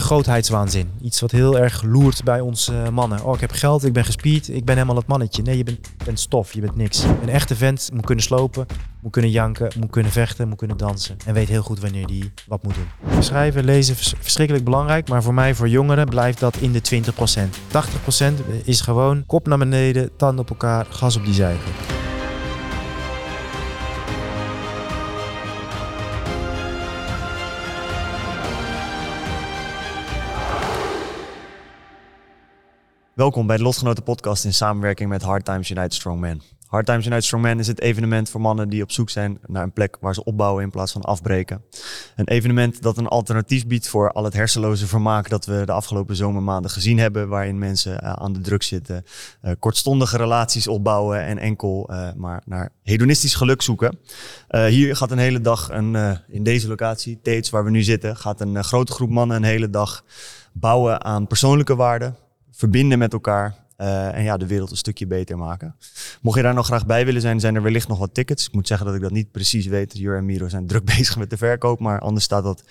Grootheidswaanzin. Iets wat heel erg loert bij ons eh, mannen. Oh, ik heb geld, ik ben gespierd, ik ben helemaal het mannetje. Nee, je bent, bent stof, je bent niks. Een echte vent moet kunnen slopen, moet kunnen janken, moet kunnen vechten, moet kunnen dansen. En weet heel goed wanneer die wat moet doen. Schrijven, lezen, vers- verschrikkelijk belangrijk. Maar voor mij, voor jongeren, blijft dat in de 20%. 80% is gewoon kop naar beneden, tanden op elkaar, gas op die zijde. Welkom bij de Lotgenoten podcast in samenwerking met Hard Times United Strong Men. Hard Times United Strong Men is het evenement voor mannen die op zoek zijn naar een plek waar ze opbouwen in plaats van afbreken. Een evenement dat een alternatief biedt voor al het hersenloze vermaak dat we de afgelopen zomermaanden gezien hebben, waarin mensen eh, aan de druk zitten, eh, kortstondige relaties opbouwen en enkel eh, maar naar hedonistisch geluk zoeken. Hier gaat een hele dag, een, in deze locatie, Tates waar we nu zitten, gaat een grote groep mannen een hele dag bouwen aan persoonlijke waarden, verbinden met elkaar eh, en ja, de wereld een stukje beter maken. Mocht je daar nog graag bij willen zijn, zijn er wellicht nog wat tickets. Ik moet zeggen dat ik dat niet precies weet. Jur en Miro zijn druk bezig met de verkoop, maar anders staat dat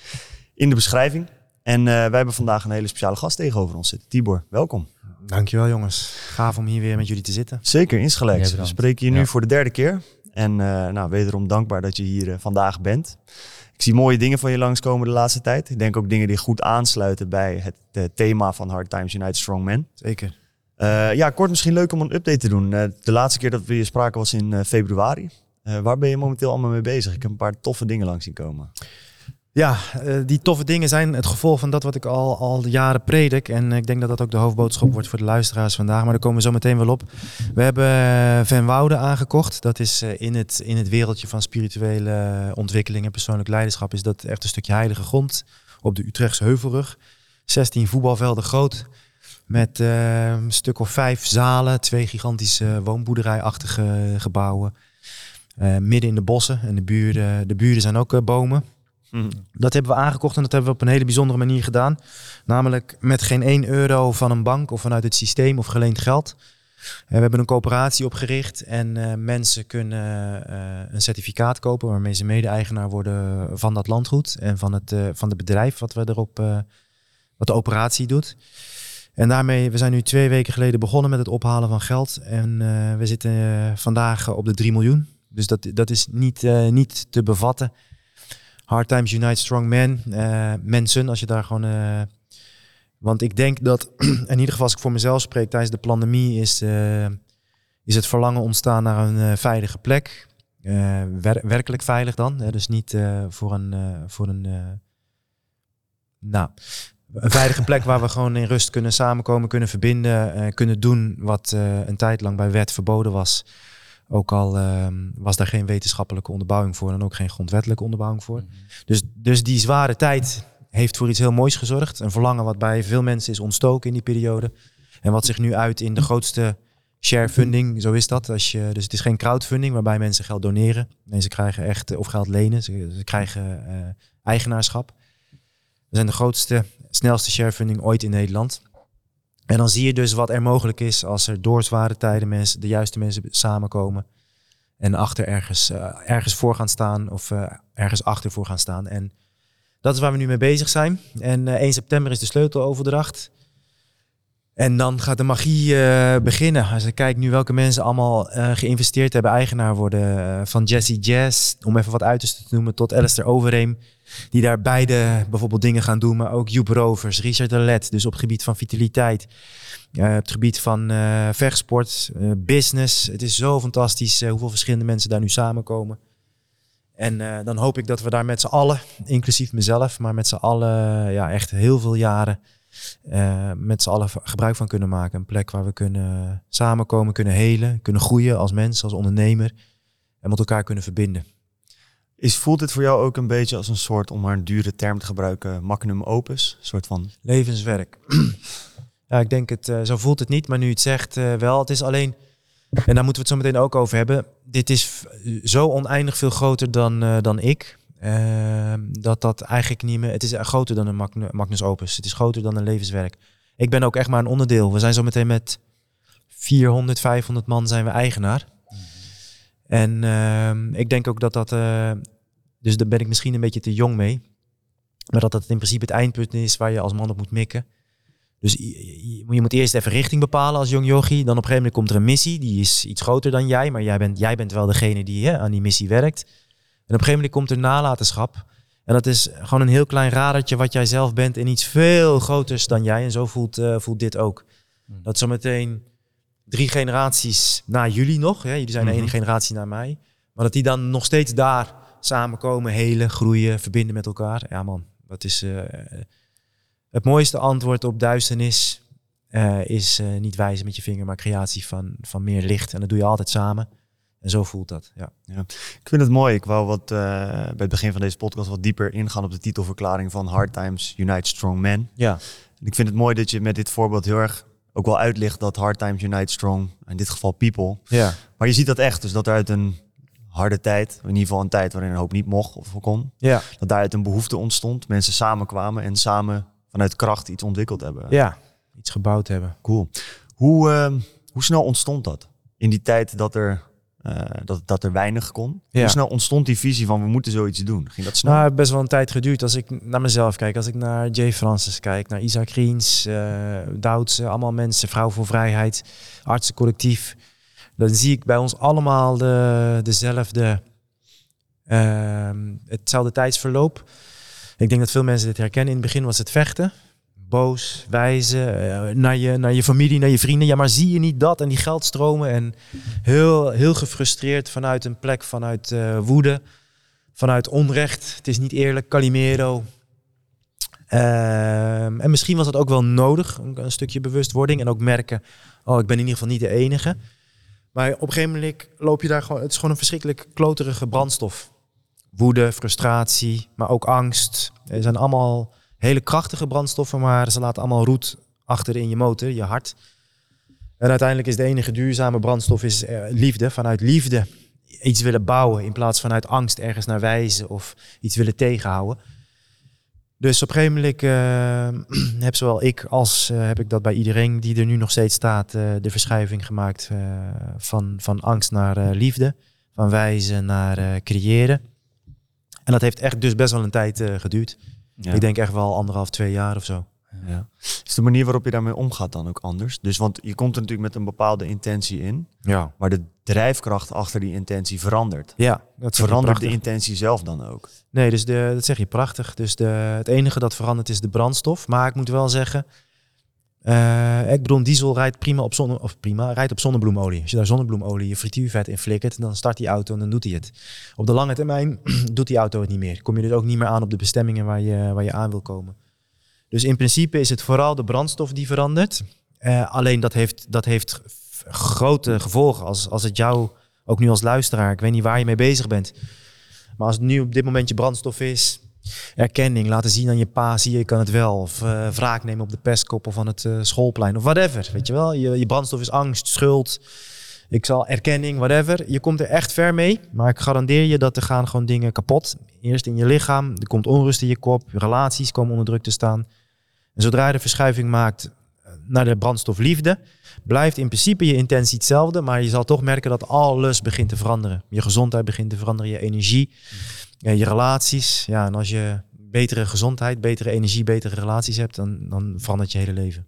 in de beschrijving. En eh, wij hebben vandaag een hele speciale gast tegenover ons zitten. Tibor, welkom. Dankjewel jongens. Gaaf om hier weer met jullie te zitten. Zeker, insgelijks. We spreken je nu Ja. voor de derde keer. En eh, nou, wederom dankbaar dat je hier vandaag bent. Ik zie mooie dingen van je langskomen de laatste tijd. Ik denk ook dingen die goed aansluiten bij het eh, thema van Hard Times United Strong Men. Zeker. Eh, ja, kort misschien leuk om een update te doen. Eh, de laatste keer dat we hier spraken was in februari. Waar ben je momenteel allemaal mee bezig? Ik heb een paar toffe dingen langs zien komen. Ja, eh, die toffe dingen zijn het gevolg van dat wat ik al, al jaren predik. En ik denk dat dat ook de hoofdboodschap wordt voor de luisteraars vandaag. Maar daar komen we zo meteen wel op. We hebben eh, Van Woude aangekocht. Dat is eh, in, het, in het wereldje van spirituele ontwikkeling en persoonlijk leiderschap... is dat echt een stukje heilige grond op de Utrechtse Heuvelrug. 16 voetbalvelden groot. Met eh, een stuk of vijf zalen. Twee gigantische woonboerderijachtige gebouwen. Eh, midden in de bossen. En de buren, de buren zijn ook eh, bomen. Dat hebben we aangekocht en dat hebben we op een hele bijzondere manier gedaan. Namelijk met geen 1 euro van een bank of vanuit het systeem of geleend geld. Eh, We hebben een coöperatie opgericht en eh, mensen kunnen eh, een certificaat kopen waarmee ze mede-eigenaar worden van dat landgoed en van het, van het bedrijf wat we erop, wat de operatie doet. En daarmee, we zijn nu twee weken geleden begonnen met het ophalen van geld en we zitten vandaag op de 3 miljoen. Dus dat, dat is niet, niet te bevatten. Hard Times Unite Strong Men. eh, mensen, als je daar gewoon... eh, want ik denk dat, in ieder geval als ik voor mezelf spreek, tijdens de pandemie is, eh, is het verlangen ontstaan naar een veilige plek. Wer- werkelijk veilig dan. Hè? Dus niet voor een, voor een nou, een veilige plek waar we gewoon in rust kunnen samenkomen, kunnen verbinden, eh, kunnen doen wat een tijd lang bij wet verboden was. Ook al ehm, was daar geen wetenschappelijke onderbouwing voor en ook geen grondwettelijke onderbouwing voor. Dus, dus die zware tijd heeft voor iets heel moois gezorgd. Een verlangen wat bij veel mensen is ontstoken in die periode. En wat zich nu uit in de grootste share funding. Zo is dat. Als je, dus het is geen crowdfunding waarbij mensen geld doneren. Nee, ze krijgen echt, of geld lenen. Ze, ze krijgen eh, eigenaarschap. We zijn de grootste, snelste sharefunding ooit in Nederland. En dan zie je dus wat er mogelijk is als er door zware tijden mensen, de juiste mensen samenkomen. En achter ergens, eh, ergens voor gaan staan of eh, ergens achter voor gaan staan. En dat is waar we nu mee bezig zijn. En eh, 1 september is de sleuteloverdracht. En dan gaat de magie eh, beginnen. Als ik kijk nu welke mensen allemaal eh, geïnvesteerd hebben, eigenaar worden. eh, van Jesse Jazz, om even wat uiterste te noemen, tot Alistair Overeem. Die daar beide bijvoorbeeld dingen gaan doen. Maar ook Joep Rovers, Richard Alet. Dus op het gebied van vitaliteit. op het gebied van vechtsport, business. Het is zo fantastisch hoeveel verschillende mensen daar nu samenkomen. En dan hoop ik dat we daar met z'n allen, inclusief mezelf, maar met z'n allen ja, echt heel veel jaren eh, met z'n allen gebruik van kunnen maken. Een plek waar we kunnen samenkomen, kunnen helen, kunnen groeien als mens, als ondernemer en met elkaar kunnen verbinden. Is, voelt dit voor jou ook een beetje als een soort, om maar een dure term te gebruiken, magnum opus? Een soort van... Levenswerk. ja, ik denk het, uh, zo voelt het niet, maar nu het zegt uh, wel. Het is alleen, en daar moeten we het zo meteen ook over hebben. Dit is zo oneindig veel groter dan, uh, dan ik. Ehm, dat dat eigenlijk niet meer. Het is groter dan een Magnus Opus. Het is groter dan een levenswerk. Ik ben ook echt maar een onderdeel. We zijn zo meteen met 400, 500 man zijn we eigenaar. En uh, ik denk ook dat dat. Uh, dus daar ben ik misschien een beetje te jong mee. Maar dat dat in principe het eindpunt is waar je als man op moet mikken. Dus je, moet eerst even richting bepalen als jong yogi. Dan op een gegeven moment komt er een missie. Die is iets groter dan jij. Maar jij bent, jij bent wel degene die aan die missie werkt. En op een gegeven moment komt er nalatenschap. En dat is gewoon een heel klein radertje wat jij zelf bent in iets veel groters dan jij. En zo voelt, uh, voelt dit ook. Hmm. Dat zometeen drie generaties na jullie nog, hè, jullie zijn de ene mhm. generatie na mij, maar dat die dan nog steeds daar samenkomen, helen, groeien, verbinden met elkaar. Ja man, dat is uh, het mooiste antwoord op duisternis. Uh, is niet wijzen met je vinger, maar creatie van, van meer licht. En dat doe je altijd samen. En zo voelt dat. Ja. ja. Ik vind het mooi. Ik wou wat, uh, bij het begin van deze podcast wat dieper ingaan op de titelverklaring van Hard Times Unite Strong Men. Ja. En ik vind het mooi dat je met dit voorbeeld heel erg ook wel uitlicht dat Hard Times Unite Strong, in dit geval people. Ja. Maar je ziet dat echt. Dus dat er uit een harde tijd, in ieder geval een tijd waarin een hoop niet mocht of kon. Ja. Dat daaruit een behoefte ontstond. Mensen samenkwamen en samen vanuit kracht iets ontwikkeld hebben. Ja, iets gebouwd hebben. Cool. Hoe, uh, hoe snel ontstond dat? In die tijd dat er uh, dat, dat er weinig kon. Ja. Hoe snel ontstond die visie van we moeten zoiets doen? Ging dat snel? Nou, best wel een tijd geduurd. Als ik naar mezelf kijk, als ik naar Jay Francis kijk, naar Isaac Riens, uh, Douds, allemaal mensen, Vrouw voor Vrijheid, Artsencollectief. Dan zie ik bij ons allemaal de, dezelfde, uh, hetzelfde tijdsverloop. Ik denk dat veel mensen dit herkennen. In het begin was het vechten boos, wijzen uh, naar, je, naar je familie, naar je vrienden. Ja, maar zie je niet dat? En die geldstromen. En heel, heel gefrustreerd vanuit een plek, vanuit uh, woede, vanuit onrecht. Het is niet eerlijk, Calimero. Uh, en misschien was dat ook wel nodig, een, een, stukje bewustwording. En ook merken, oh, ik ben in ieder geval niet de enige. Maar op een gegeven moment loop je daar gewoon... Het is gewoon een verschrikkelijk kloterige brandstof. Woede, frustratie, maar ook angst. Er zijn allemaal hele krachtige brandstoffen, maar ze laten allemaal roet achter in je motor, je hart. En uiteindelijk is de enige duurzame brandstof is eh, liefde. Vanuit liefde iets willen bouwen in plaats van uit angst ergens naar wijzen of iets willen tegenhouden. Dus op een gegeven moment uh, heb zowel ik als uh, heb ik dat bij iedereen die er nu nog steeds staat, de verschuiving gemaakt van, van angst naar liefde, van wijzen naar creëren. En dat heeft echt dus best wel een tijd geduurd. Ik denk echt wel anderhalf, twee jaar of zo. Ja. Is de manier waarop je daarmee omgaat dan ook anders? Dus want je komt er natuurlijk met een bepaalde intentie in, ja. maar de drijfkracht achter die intentie verandert. Ja, dat verandert de intentie zelf dan ook. Nee, dus de, dat zeg je prachtig. Dus de, het enige dat verandert is de brandstof. Maar ik moet wel zeggen, uh, ik diesel rijdt prima op zonne, of prima, rijdt op zonnebloemolie. Als je daar zonnebloemolie, je frituurvet in flikkert, dan start die auto en dan doet hij het. Op de lange termijn doet die auto het niet meer. Kom je dus ook niet meer aan op de bestemmingen waar je, waar je aan wil komen. Dus in principe is het vooral de brandstof die verandert. Uh, alleen dat heeft, dat heeft grote gevolgen. Als, als het jou, ook nu als luisteraar, ik weet niet waar je mee bezig bent. Maar als het nu op dit moment je brandstof is, erkenning, laten zien aan je pa, zie je kan het wel. Of uh, wraak nemen op de pestkoppel van het uh, schoolplein. Of whatever, weet je wel. Je, je brandstof is angst, schuld. Ik zal erkenning, whatever. Je komt er echt ver mee. Maar ik garandeer je dat er gaan gewoon dingen kapot. Eerst in je lichaam, er komt onrust in je kop. Relaties komen onder druk te staan. En zodra je de verschuiving maakt eh, naar de brandstof liefde, blijft in principe je intentie hetzelfde. Maar je zal toch merken dat alles begint te veranderen. Je gezondheid begint te veranderen, je energie ja, je relaties. Ja, en als je betere gezondheid, betere energie, betere relaties hebt, dan, dan verandert je hele leven.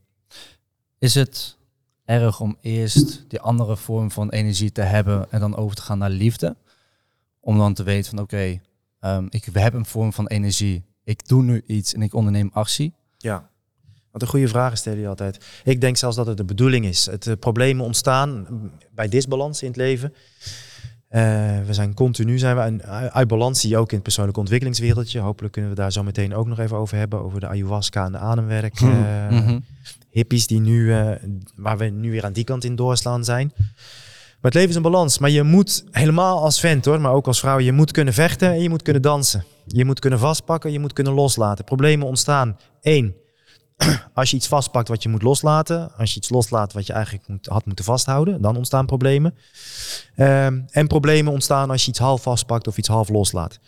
Is het erg om eerst die andere vorm van energie te hebben en dan over te gaan naar liefde? Om dan te weten van oké, okay, um, ik heb een vorm van energie. Ik doe nu iets en ik onderneem actie. Ja. Wat een goede vraag stel je altijd. Ik denk zelfs dat het de bedoeling is. Het uh, problemen ontstaan bij disbalans in het leven. Uh, we zijn continu zijn we uit balans, zie je ook in het persoonlijke ontwikkelingswereldje. Hopelijk kunnen we daar zo meteen ook nog even over hebben, over de ayahuasca en de ademwerk. Uh, Hippies die nu, uh, waar we nu weer aan die kant in doorslaan zijn. Maar het leven is een balans. Maar je moet helemaal als vent hoor, maar ook als vrouw, je moet kunnen vechten en je moet kunnen dansen. Je moet kunnen vastpakken, je moet kunnen loslaten. Problemen ontstaan. Eén, als je iets vastpakt wat je moet loslaten. Als je iets loslaat wat je eigenlijk moet, had moeten vasthouden, dan ontstaan problemen. Ehm, en problemen ontstaan als je iets half vastpakt of iets half loslaat.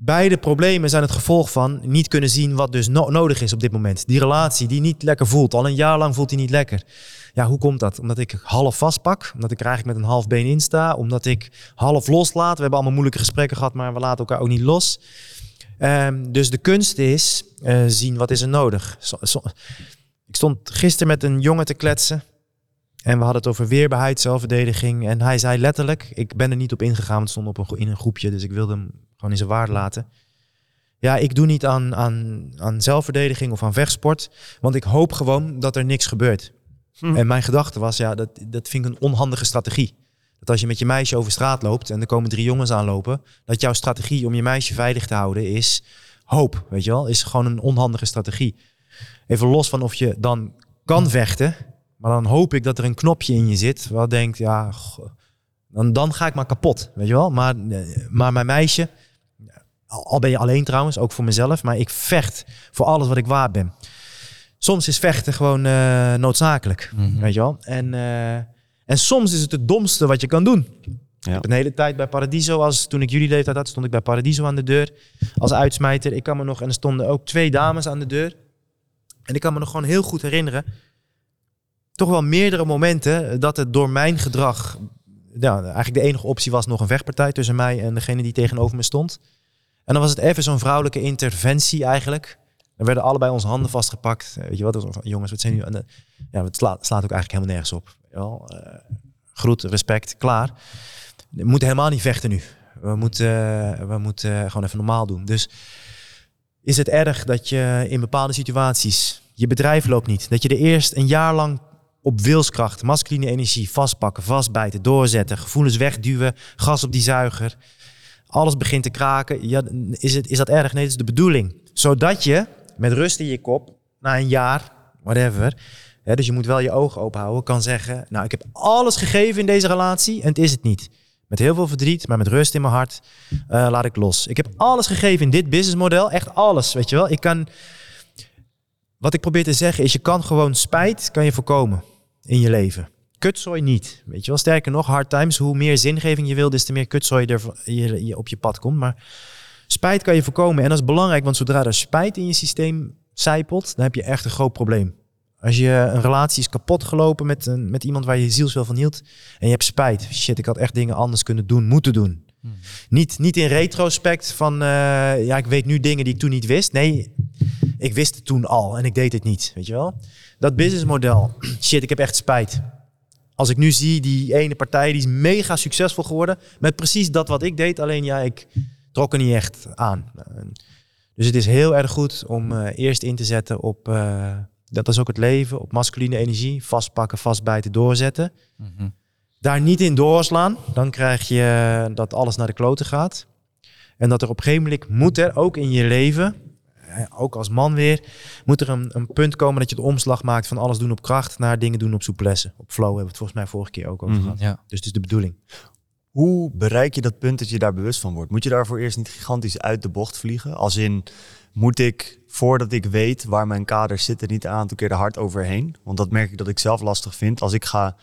Beide problemen zijn het gevolg van niet kunnen zien wat dus nodig is op dit moment. Die relatie die niet lekker voelt. Al een jaar lang voelt die niet lekker. Ja, hoe komt dat? Omdat ik half vastpak. Omdat ik er eigenlijk met een half been in sta. Omdat ik half loslaat. We hebben allemaal moeilijke gesprekken gehad, maar we laten elkaar ook niet los. Um, dus de kunst is uh, zien wat is er nodig. ik stond gisteren met een jongen te kletsen. En we hadden het over weerbaarheid, zelfverdediging. En hij zei letterlijk, ik ben er niet op ingegaan, het stond op een, in een groepje, dus ik wilde hem gewoon in zijn waarde laten. Ja, ik doe niet aan, aan, aan zelfverdediging of aan vechtsport, want ik hoop gewoon dat er niks gebeurt. Hm. En mijn gedachte was, ja, dat, dat vind ik een onhandige strategie. Dat als je met je meisje over straat loopt en er komen drie jongens aanlopen, dat jouw strategie om je meisje veilig te houden is hoop, weet je wel, is gewoon een onhandige strategie. Even los van of je dan kan vechten, maar dan hoop ik dat er een knopje in je zit wat denkt, ja, dan, dan ga ik maar kapot, weet je wel. Maar, maar mijn meisje, al ben je alleen trouwens, ook voor mezelf, maar ik vecht voor alles wat ik waard ben. Soms is vechten gewoon uh, noodzakelijk, mhm. weet je wel. En, uh, en soms is het het domste wat je kan doen. Ja. Ik heb een hele tijd bij Paradiso, als toen ik jullie leeftijd had, stond ik bij Paradiso aan de deur als uitsmijter. Ik kan me nog, en er stonden ook twee dames aan de deur. En ik kan me nog gewoon heel goed herinneren, toch wel meerdere momenten dat het door mijn gedrag, ja, eigenlijk de enige optie was nog een vechtpartij tussen mij en degene die tegenover me stond. En dan was het even zo'n vrouwelijke interventie eigenlijk. Dan werden allebei onze handen vastgepakt. Weet je wat, jongens, wat zijn nu? Ja, het slaat, slaat ook eigenlijk helemaal nergens op. Ja, uh, groet, respect, klaar. We moeten helemaal niet vechten nu. We moeten, we moeten gewoon even normaal doen. Dus is het erg dat je in bepaalde situaties je bedrijf loopt niet. Dat je er eerst een jaar lang op wilskracht, masculine energie, vastpakken, vastbijten, doorzetten, gevoelens wegduwen, gas op die zuiger. Alles begint te kraken. Ja, is, het, is dat erg? Nee, dat is de bedoeling. Zodat je met rust in je kop, na een jaar, whatever, dus je moet wel je ogen open houden, kan zeggen, nou ik heb alles gegeven in deze relatie en het is het niet. Met heel veel verdriet, maar met rust in mijn hart uh, laat ik los. Ik heb alles gegeven in dit businessmodel. Echt alles, weet je wel. Ik kan... Wat ik probeer te zeggen is, je kan gewoon spijt kan je voorkomen in je leven. Kutzooi niet. Weet je wel, sterker nog, hard times, hoe meer zingeving je wil, des te meer kutzooi er je, je op je pad komt. Maar spijt kan je voorkomen. En dat is belangrijk, want zodra er spijt in je systeem zijpelt, dan heb je echt een groot probleem. Als je een relatie is kapot gelopen met, een, met iemand waar je zielsveel van hield en je hebt spijt. Shit, ik had echt dingen anders kunnen doen, moeten doen. Hmm. Niet, niet in retrospect van, uh, ja, ik weet nu dingen die ik toen niet wist. Nee, ik wist het toen al en ik deed het niet, weet je wel. Dat businessmodel, shit, ik heb echt spijt. Als ik nu zie, die ene partij die is mega succesvol geworden met precies dat wat ik deed. Alleen ja, ik trok er niet echt aan. Dus het is heel erg goed om uh, eerst in te zetten op... Uh, dat is ook het leven, op masculine energie. Vastpakken, vastbijten, doorzetten. Mm Daar niet in doorslaan. Dan krijg je dat alles naar de kloten gaat. En dat er op een gegeven moment moet er ook in je leven, ook als man weer, moet er een, een punt komen dat je de omslag maakt van alles doen op kracht naar dingen doen op souplesse. Op flow hebben we het volgens mij vorige keer ook over mhm, gehad. Ja. Dus het is de bedoeling. Hoe bereik je dat punt dat je daar bewust van wordt? Moet je daarvoor eerst niet gigantisch uit de bocht vliegen? Als in, moet ik, voordat ik weet waar mijn kaders zitten, niet een aantal keer de hard overheen? Want dat merk ik dat ik zelf lastig vind. Als ik ga,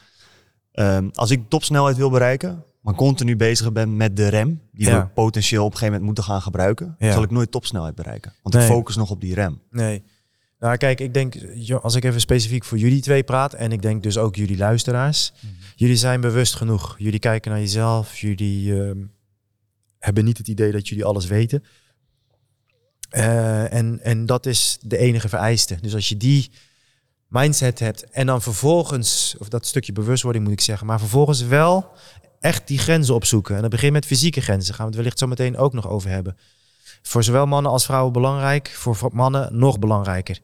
um, als ik topsnelheid wil bereiken, maar continu bezig ben met de rem, die we potentieel op een gegeven moment moeten gaan gebruiken, zal ik nooit topsnelheid bereiken. Want ik focus nog op die rem. Nee. Nou, kijk, ik denk, als ik even specifiek voor jullie twee praat, en ik denk dus ook jullie luisteraars, mhm. jullie zijn bewust genoeg. Jullie kijken naar jezelf, jullie uh, hebben niet het idee dat jullie alles weten. Uh, en, en dat is de enige vereiste. Dus als je die mindset hebt en dan vervolgens, of dat stukje bewustwording moet ik zeggen, maar vervolgens wel echt die grenzen opzoeken. En dat begint met fysieke grenzen, gaan we het wellicht zo meteen ook nog over hebben. Voor zowel mannen als vrouwen belangrijk, voor mannen nog belangrijker.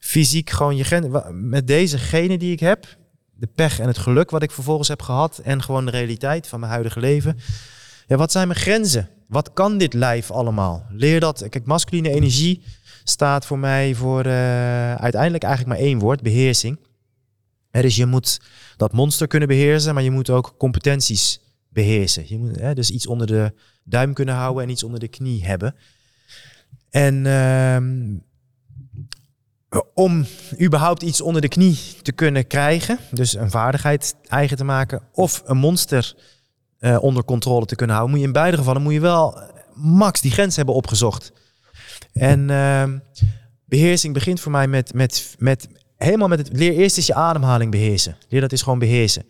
Fysiek gewoon je grenzen, met deze genen die ik heb, de pech en het geluk wat ik vervolgens heb gehad en gewoon de realiteit van mijn huidige leven. Ja, wat zijn mijn grenzen? Wat kan dit lijf allemaal? Leer dat. Kijk, masculine energie staat voor mij voor uh, uiteindelijk eigenlijk maar één woord, beheersing. Dus je moet dat monster kunnen beheersen, maar je moet ook competenties beheersen. Je moet dus iets onder de duim kunnen houden en iets onder de knie hebben. En ehm, om überhaupt iets onder de knie te kunnen krijgen, dus een vaardigheid eigen te maken, of een monster eh, onder controle te kunnen houden, moet je in beide gevallen moet je wel max die grens hebben opgezocht. En ehm, beheersing begint voor mij met, met, met helemaal met het leer eerst is je ademhaling beheersen. Leer dat is gewoon beheersen.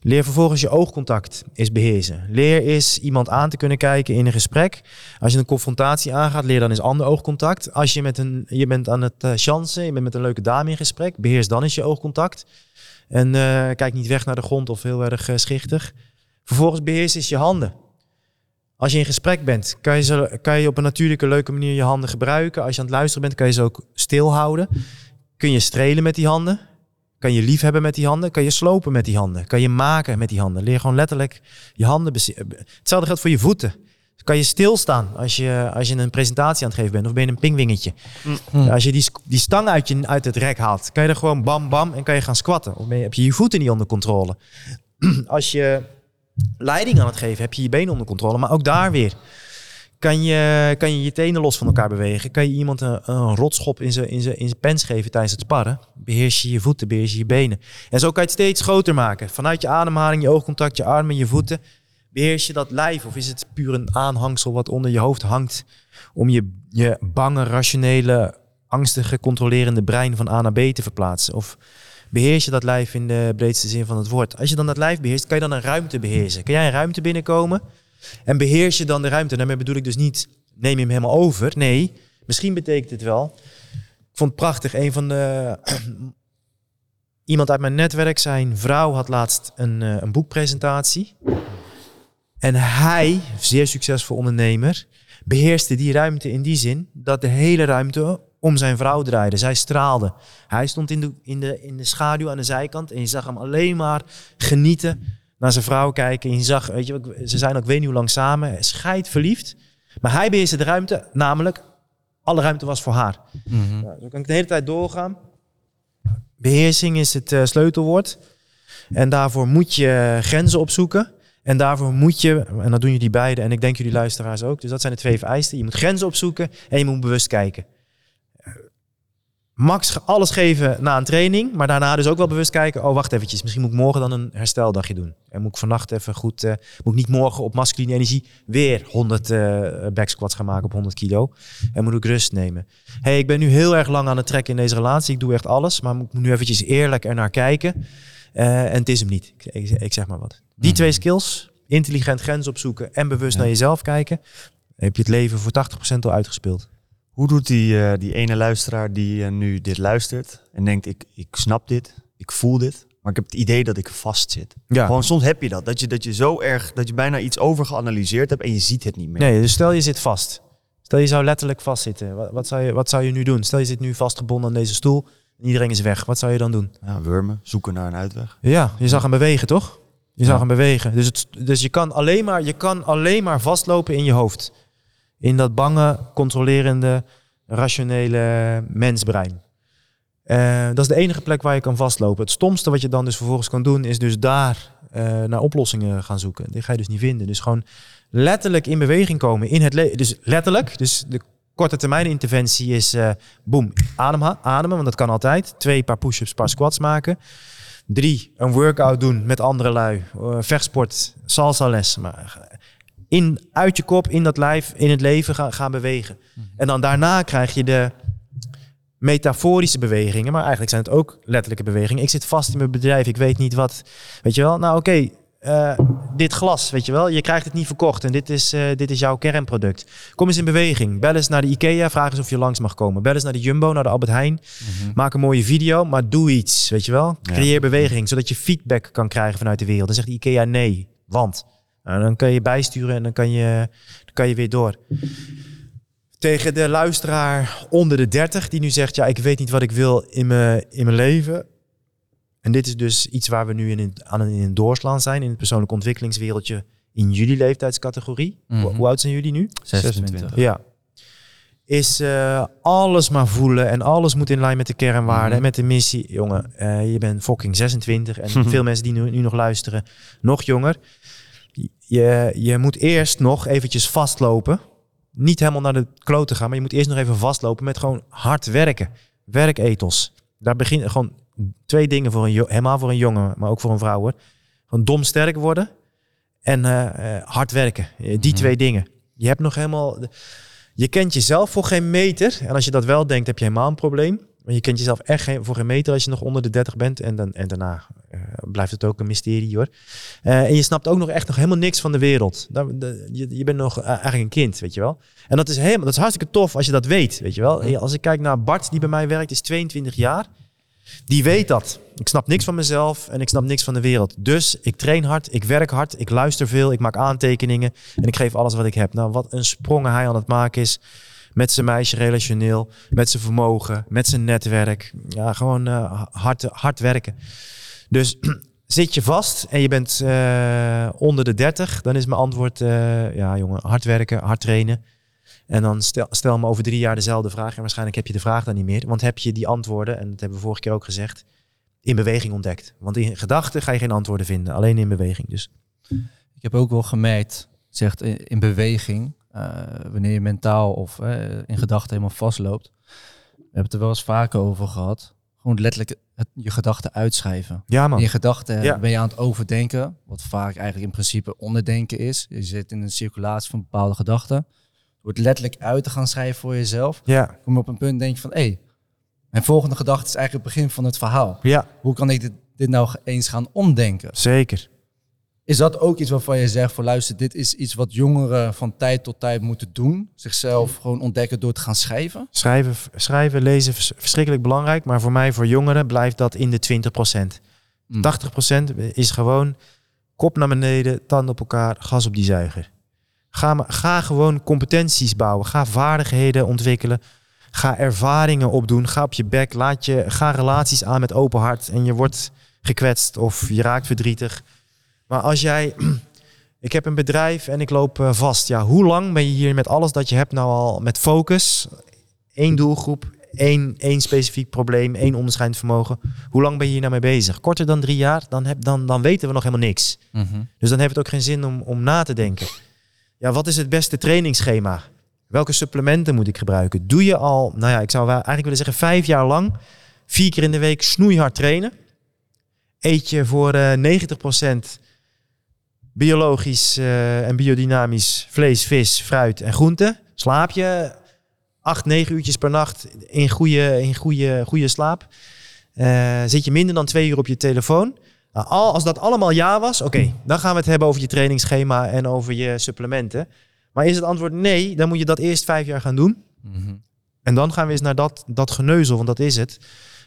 Leer vervolgens je oogcontact is beheersen. Leer is iemand aan te kunnen kijken in een gesprek. Als je een confrontatie aangaat, leer dan eens ander oogcontact. Als je, met een, je bent aan het uh, chansen, je bent met een leuke dame in gesprek, beheers dan eens je oogcontact. En kijk niet weg naar de grond of heel erg schichtig. Vervolgens beheers is je handen. Als je in gesprek bent, kan je, ze, kan je op een natuurlijke, leuke manier je handen gebruiken. Als je aan het luisteren bent, kan je ze ook stilhouden. Kun je strelen met die handen? Kan je lief hebben met die handen? Kan je slopen met die handen? Kan je maken met die handen? Leer gewoon letterlijk je handen. Hetzelfde geldt voor je voeten. Kan je stilstaan als je, als je een presentatie aan het geven bent? Of ben je een pingwingetje? Mm. Als je die, die stang uit, je, uit het rek haalt, kan je er gewoon bam bam en kan je gaan squatten. Of ben je, heb je je voeten niet onder controle? als je leiding aan het geven, heb je je benen onder controle. Maar ook daar weer kan je, kan je je tenen los van elkaar bewegen? Kan je iemand een, rotschop in zijn in in pens geven tijdens het sparren? Beheers je je voeten, beheers je je benen. En zo kan je het steeds groter maken. Vanuit je ademhaling, je oogcontact, je armen, je voeten. Beheers je dat lijf? Of is het puur een aanhangsel wat onder je hoofd hangt om je, je bange, rationele, angstige, controlerende brein van A naar B te verplaatsen? Of beheers je dat lijf in de breedste zin van het woord? Als je dan dat lijf beheerst, kan je dan een ruimte beheersen. Kan jij een ruimte binnenkomen? En beheers je dan de ruimte? Daarmee bedoel ik dus niet, neem je hem helemaal over. Nee, misschien betekent het wel. Ik vond het prachtig. Een van de. iemand uit mijn netwerk, zijn vrouw had laatst een, uh, een boekpresentatie. En hij, zeer succesvol ondernemer, beheerste die ruimte in die zin dat de hele ruimte om zijn vrouw draaide. Zij straalde. Hij stond in de, in de, in de schaduw aan de zijkant en je zag hem alleen maar genieten naar zijn vrouw kijken. En je zag, weet je, ze zijn ook weet niet hoe lang samen. Scheid verliefd. Maar hij beheerste de ruimte, namelijk alle ruimte was voor haar. Mm nou, zo kan ik de hele tijd doorgaan. Beheersing is het uh, sleutelwoord. En daarvoor moet je grenzen opzoeken. En daarvoor moet je, en dat doen jullie beiden, en ik denk jullie luisteraars ook. Dus dat zijn de twee vereisten. Je moet grenzen opzoeken en je moet bewust kijken max alles geven na een training, maar daarna dus ook wel bewust kijken, oh wacht eventjes, misschien moet ik morgen dan een hersteldagje doen. En moet ik vannacht even goed, uh, moet ik niet morgen op masculine energie weer 100 uh, back squats gaan maken op 100 kilo. En moet ik rust nemen. hey, ik ben nu heel erg lang aan het trekken in deze relatie, ik doe echt alles, maar ik moet nu eventjes eerlijk ernaar kijken. Uh, en het is hem niet, ik, ik, zeg maar wat. Die twee skills, intelligent grens opzoeken en bewust naar jezelf kijken, heb je het leven voor 80% al uitgespeeld. Hoe doet die, uh, die ene luisteraar die uh, nu dit luistert en denkt, ik, ik snap dit, ik voel dit, maar ik heb het idee dat ik vast zit. Ja. Gewoon soms heb je dat, dat je, dat je zo erg, dat je bijna iets overgeanalyseerd hebt en je ziet het niet meer. Nee, dus stel je zit vast. Stel je zou letterlijk vastzitten. Wat, wat, zou je, wat zou je nu doen? Stel je zit nu vastgebonden aan deze stoel en iedereen is weg. Wat zou je dan doen? Ja, wurmen, zoeken naar een uitweg. Ja, je zag hem bewegen, toch? Je zag hem bewegen. Dus, het, dus je, kan alleen maar, je kan alleen maar vastlopen in je hoofd. In dat bange, controlerende, rationele mensbrein. Uh, dat is de enige plek waar je kan vastlopen. Het stomste wat je dan dus vervolgens kan doen, is dus daar uh, naar oplossingen gaan zoeken. Die ga je dus niet vinden. Dus gewoon letterlijk in beweging komen in het leven. Dus letterlijk, dus de korte termijn interventie is uh, boem, ademen, ademen, want dat kan altijd. Twee paar push-ups, paar squats maken. Drie, een workout doen met andere lui. vechtsport, salsa les. Maar in, uit je kop, in dat lijf, in het leven gaan, gaan bewegen. Mhm. En dan daarna krijg je de metaforische bewegingen, maar eigenlijk zijn het ook letterlijke bewegingen. Ik zit vast in mijn bedrijf, ik weet niet wat. Weet je wel? Nou, oké, eh, dit glas, weet je wel, je krijgt het niet verkocht en dit is, uh, dit is jouw kernproduct. Kom eens in beweging. Bel eens naar de IKEA, vraag eens of je langs mag komen. Bel eens naar de Jumbo, naar de Albert Heijn. Mhm. Maak een mooie video, maar doe iets, weet je wel. Creëer beweging, zodat je feedback kan krijgen vanuit de wereld. Dan zegt de IKEA nee, want nou, dan kan je bijsturen en dan kan je, dan kan je weer door. Tegen de luisteraar onder de 30 die nu zegt, ja, ik weet niet wat ik wil in mijn, in mijn leven. En dit is dus iets waar we nu in, aan in een doorslaan zijn in het persoonlijk ontwikkelingswereldje in jullie leeftijdscategorie. hoe, mhm. oud zijn jullie nu? 26. Ja. is eh, alles maar voelen en alles moet in lijn met de kernwaarden Mhm. en met de missie. Jongen, eh, je bent fucking 26 en veel mensen die nu, nu nog luisteren, nog jonger. Je, je moet eerst nog eventjes vastlopen. Niet helemaal naar de klote gaan, maar je moet eerst nog even vastlopen met gewoon hard werken. Werkethos. Daar beginnen gewoon twee dingen voor een helemaal voor een jongen, maar ook voor een vrouw hoor. Gewoon dom sterk worden en eh, eh, hard werken. Eh, Die Mhm. twee dingen. Je hebt nog helemaal. Je kent jezelf voor geen meter. En als je dat wel denkt, heb je helemaal een probleem. Maar je kent jezelf echt geen, voor geen meter als je nog onder de 30 bent. En, dan, en daarna eh, blijft het ook een mysterie hoor. Eh, en je snapt ook nog echt nog helemaal niks van de wereld. Daar- de- je, je bent nog eh, eigenlijk een kind, weet je wel. En dat is, helemaal, dat is hartstikke tof als je dat weet, weet je wel. En Als ik kijk naar Bart, die bij mij werkt, is 22 jaar. Die weet dat. Ik snap niks van mezelf en ik snap niks van de wereld. Dus ik train hard, ik werk hard, ik luister veel, ik maak aantekeningen en ik geef alles wat ik heb. Nou, wat een sprongen hij aan het maken is met zijn meisje relationeel, met zijn vermogen, met zijn netwerk. Ja, gewoon eh, hard, hard werken. Dus zit je vast en je bent eh, onder de 30, dan is mijn antwoord, eh, ja jongen, hard werken, hard trainen. En dan stel, stel me over drie jaar dezelfde vraag. En waarschijnlijk heb je de vraag dan niet meer. Want heb je die antwoorden, en dat hebben we vorige keer ook gezegd, in beweging ontdekt. Want in gedachten ga je geen antwoorden vinden. Alleen in beweging. Dus Ik heb ook wel gemerkt, zegt in, in beweging, wanneer je mentaal of eh, in gedachten helemaal vastloopt. We hebben het er wel eens vaker over gehad. Gewoon letterlijk het, je gedachten uitschrijven. ja In man. je gedachten Ja. ben je aan het overdenken, wat vaak eigenlijk in principe onderdenken is. Je zit in een circulatie van bepaalde gedachten. Door het letterlijk uit te gaan schrijven voor jezelf, Ja, kom je op een punt denk je van, hé, hey, mijn volgende gedachte is eigenlijk het begin van het verhaal. ja, Hoe kan ik dit, dit nou eens gaan omdenken? zeker. Is dat ook iets waarvan je zegt voor luister, dit is iets wat jongeren van tijd tot tijd moeten doen? Zichzelf gewoon ontdekken door te gaan schrijven? Schrijven, schrijven lezen, vers- verschrikkelijk belangrijk. Maar voor mij, voor jongeren, blijft dat in de 20%. Mm. 80% is gewoon kop naar beneden, tanden op elkaar, gas op die zuiger. Ga, ga gewoon competenties bouwen. Ga vaardigheden ontwikkelen. Ga ervaringen opdoen. Ga op je bek. Laat je, ga relaties aan met open hart. En je wordt gekwetst of je raakt verdrietig. Maar als jij... Ik heb een bedrijf en ik loop eh, vast. Ja, hoe lang ben je hier met alles dat je hebt nou al met focus? Één doelgroep, één, één specifiek probleem, één onderscheidend vermogen. Hoe lang ben je hier nou mee bezig? Korter dan drie jaar, dan, heb, dan, dan weten we nog helemaal niks. Mhm. Dus dan heeft het ook geen zin om, om na te denken. Ja, wat is het beste trainingsschema? Welke supplementen moet ik gebruiken? Doe je al, nou ja, ik zou eigenlijk willen zeggen vijf jaar lang, vier keer in de week snoeihard trainen. Eet je voor eh 90% biologisch eh, en biodynamisch vlees, vis, fruit en groenten. Slaap je acht, negen uurtjes per nacht in goede, in goede, goede slaap. Eh, zit je minder dan twee uur op je telefoon. Nou, al, als dat allemaal ja was, oké, dan gaan we het hebben over je trainingsschema en over je supplementen. Maar is het antwoord nee, dan moet je dat eerst vijf jaar gaan doen. Mhm. En dan gaan we eens naar dat, dat geneuzel, want dat is het.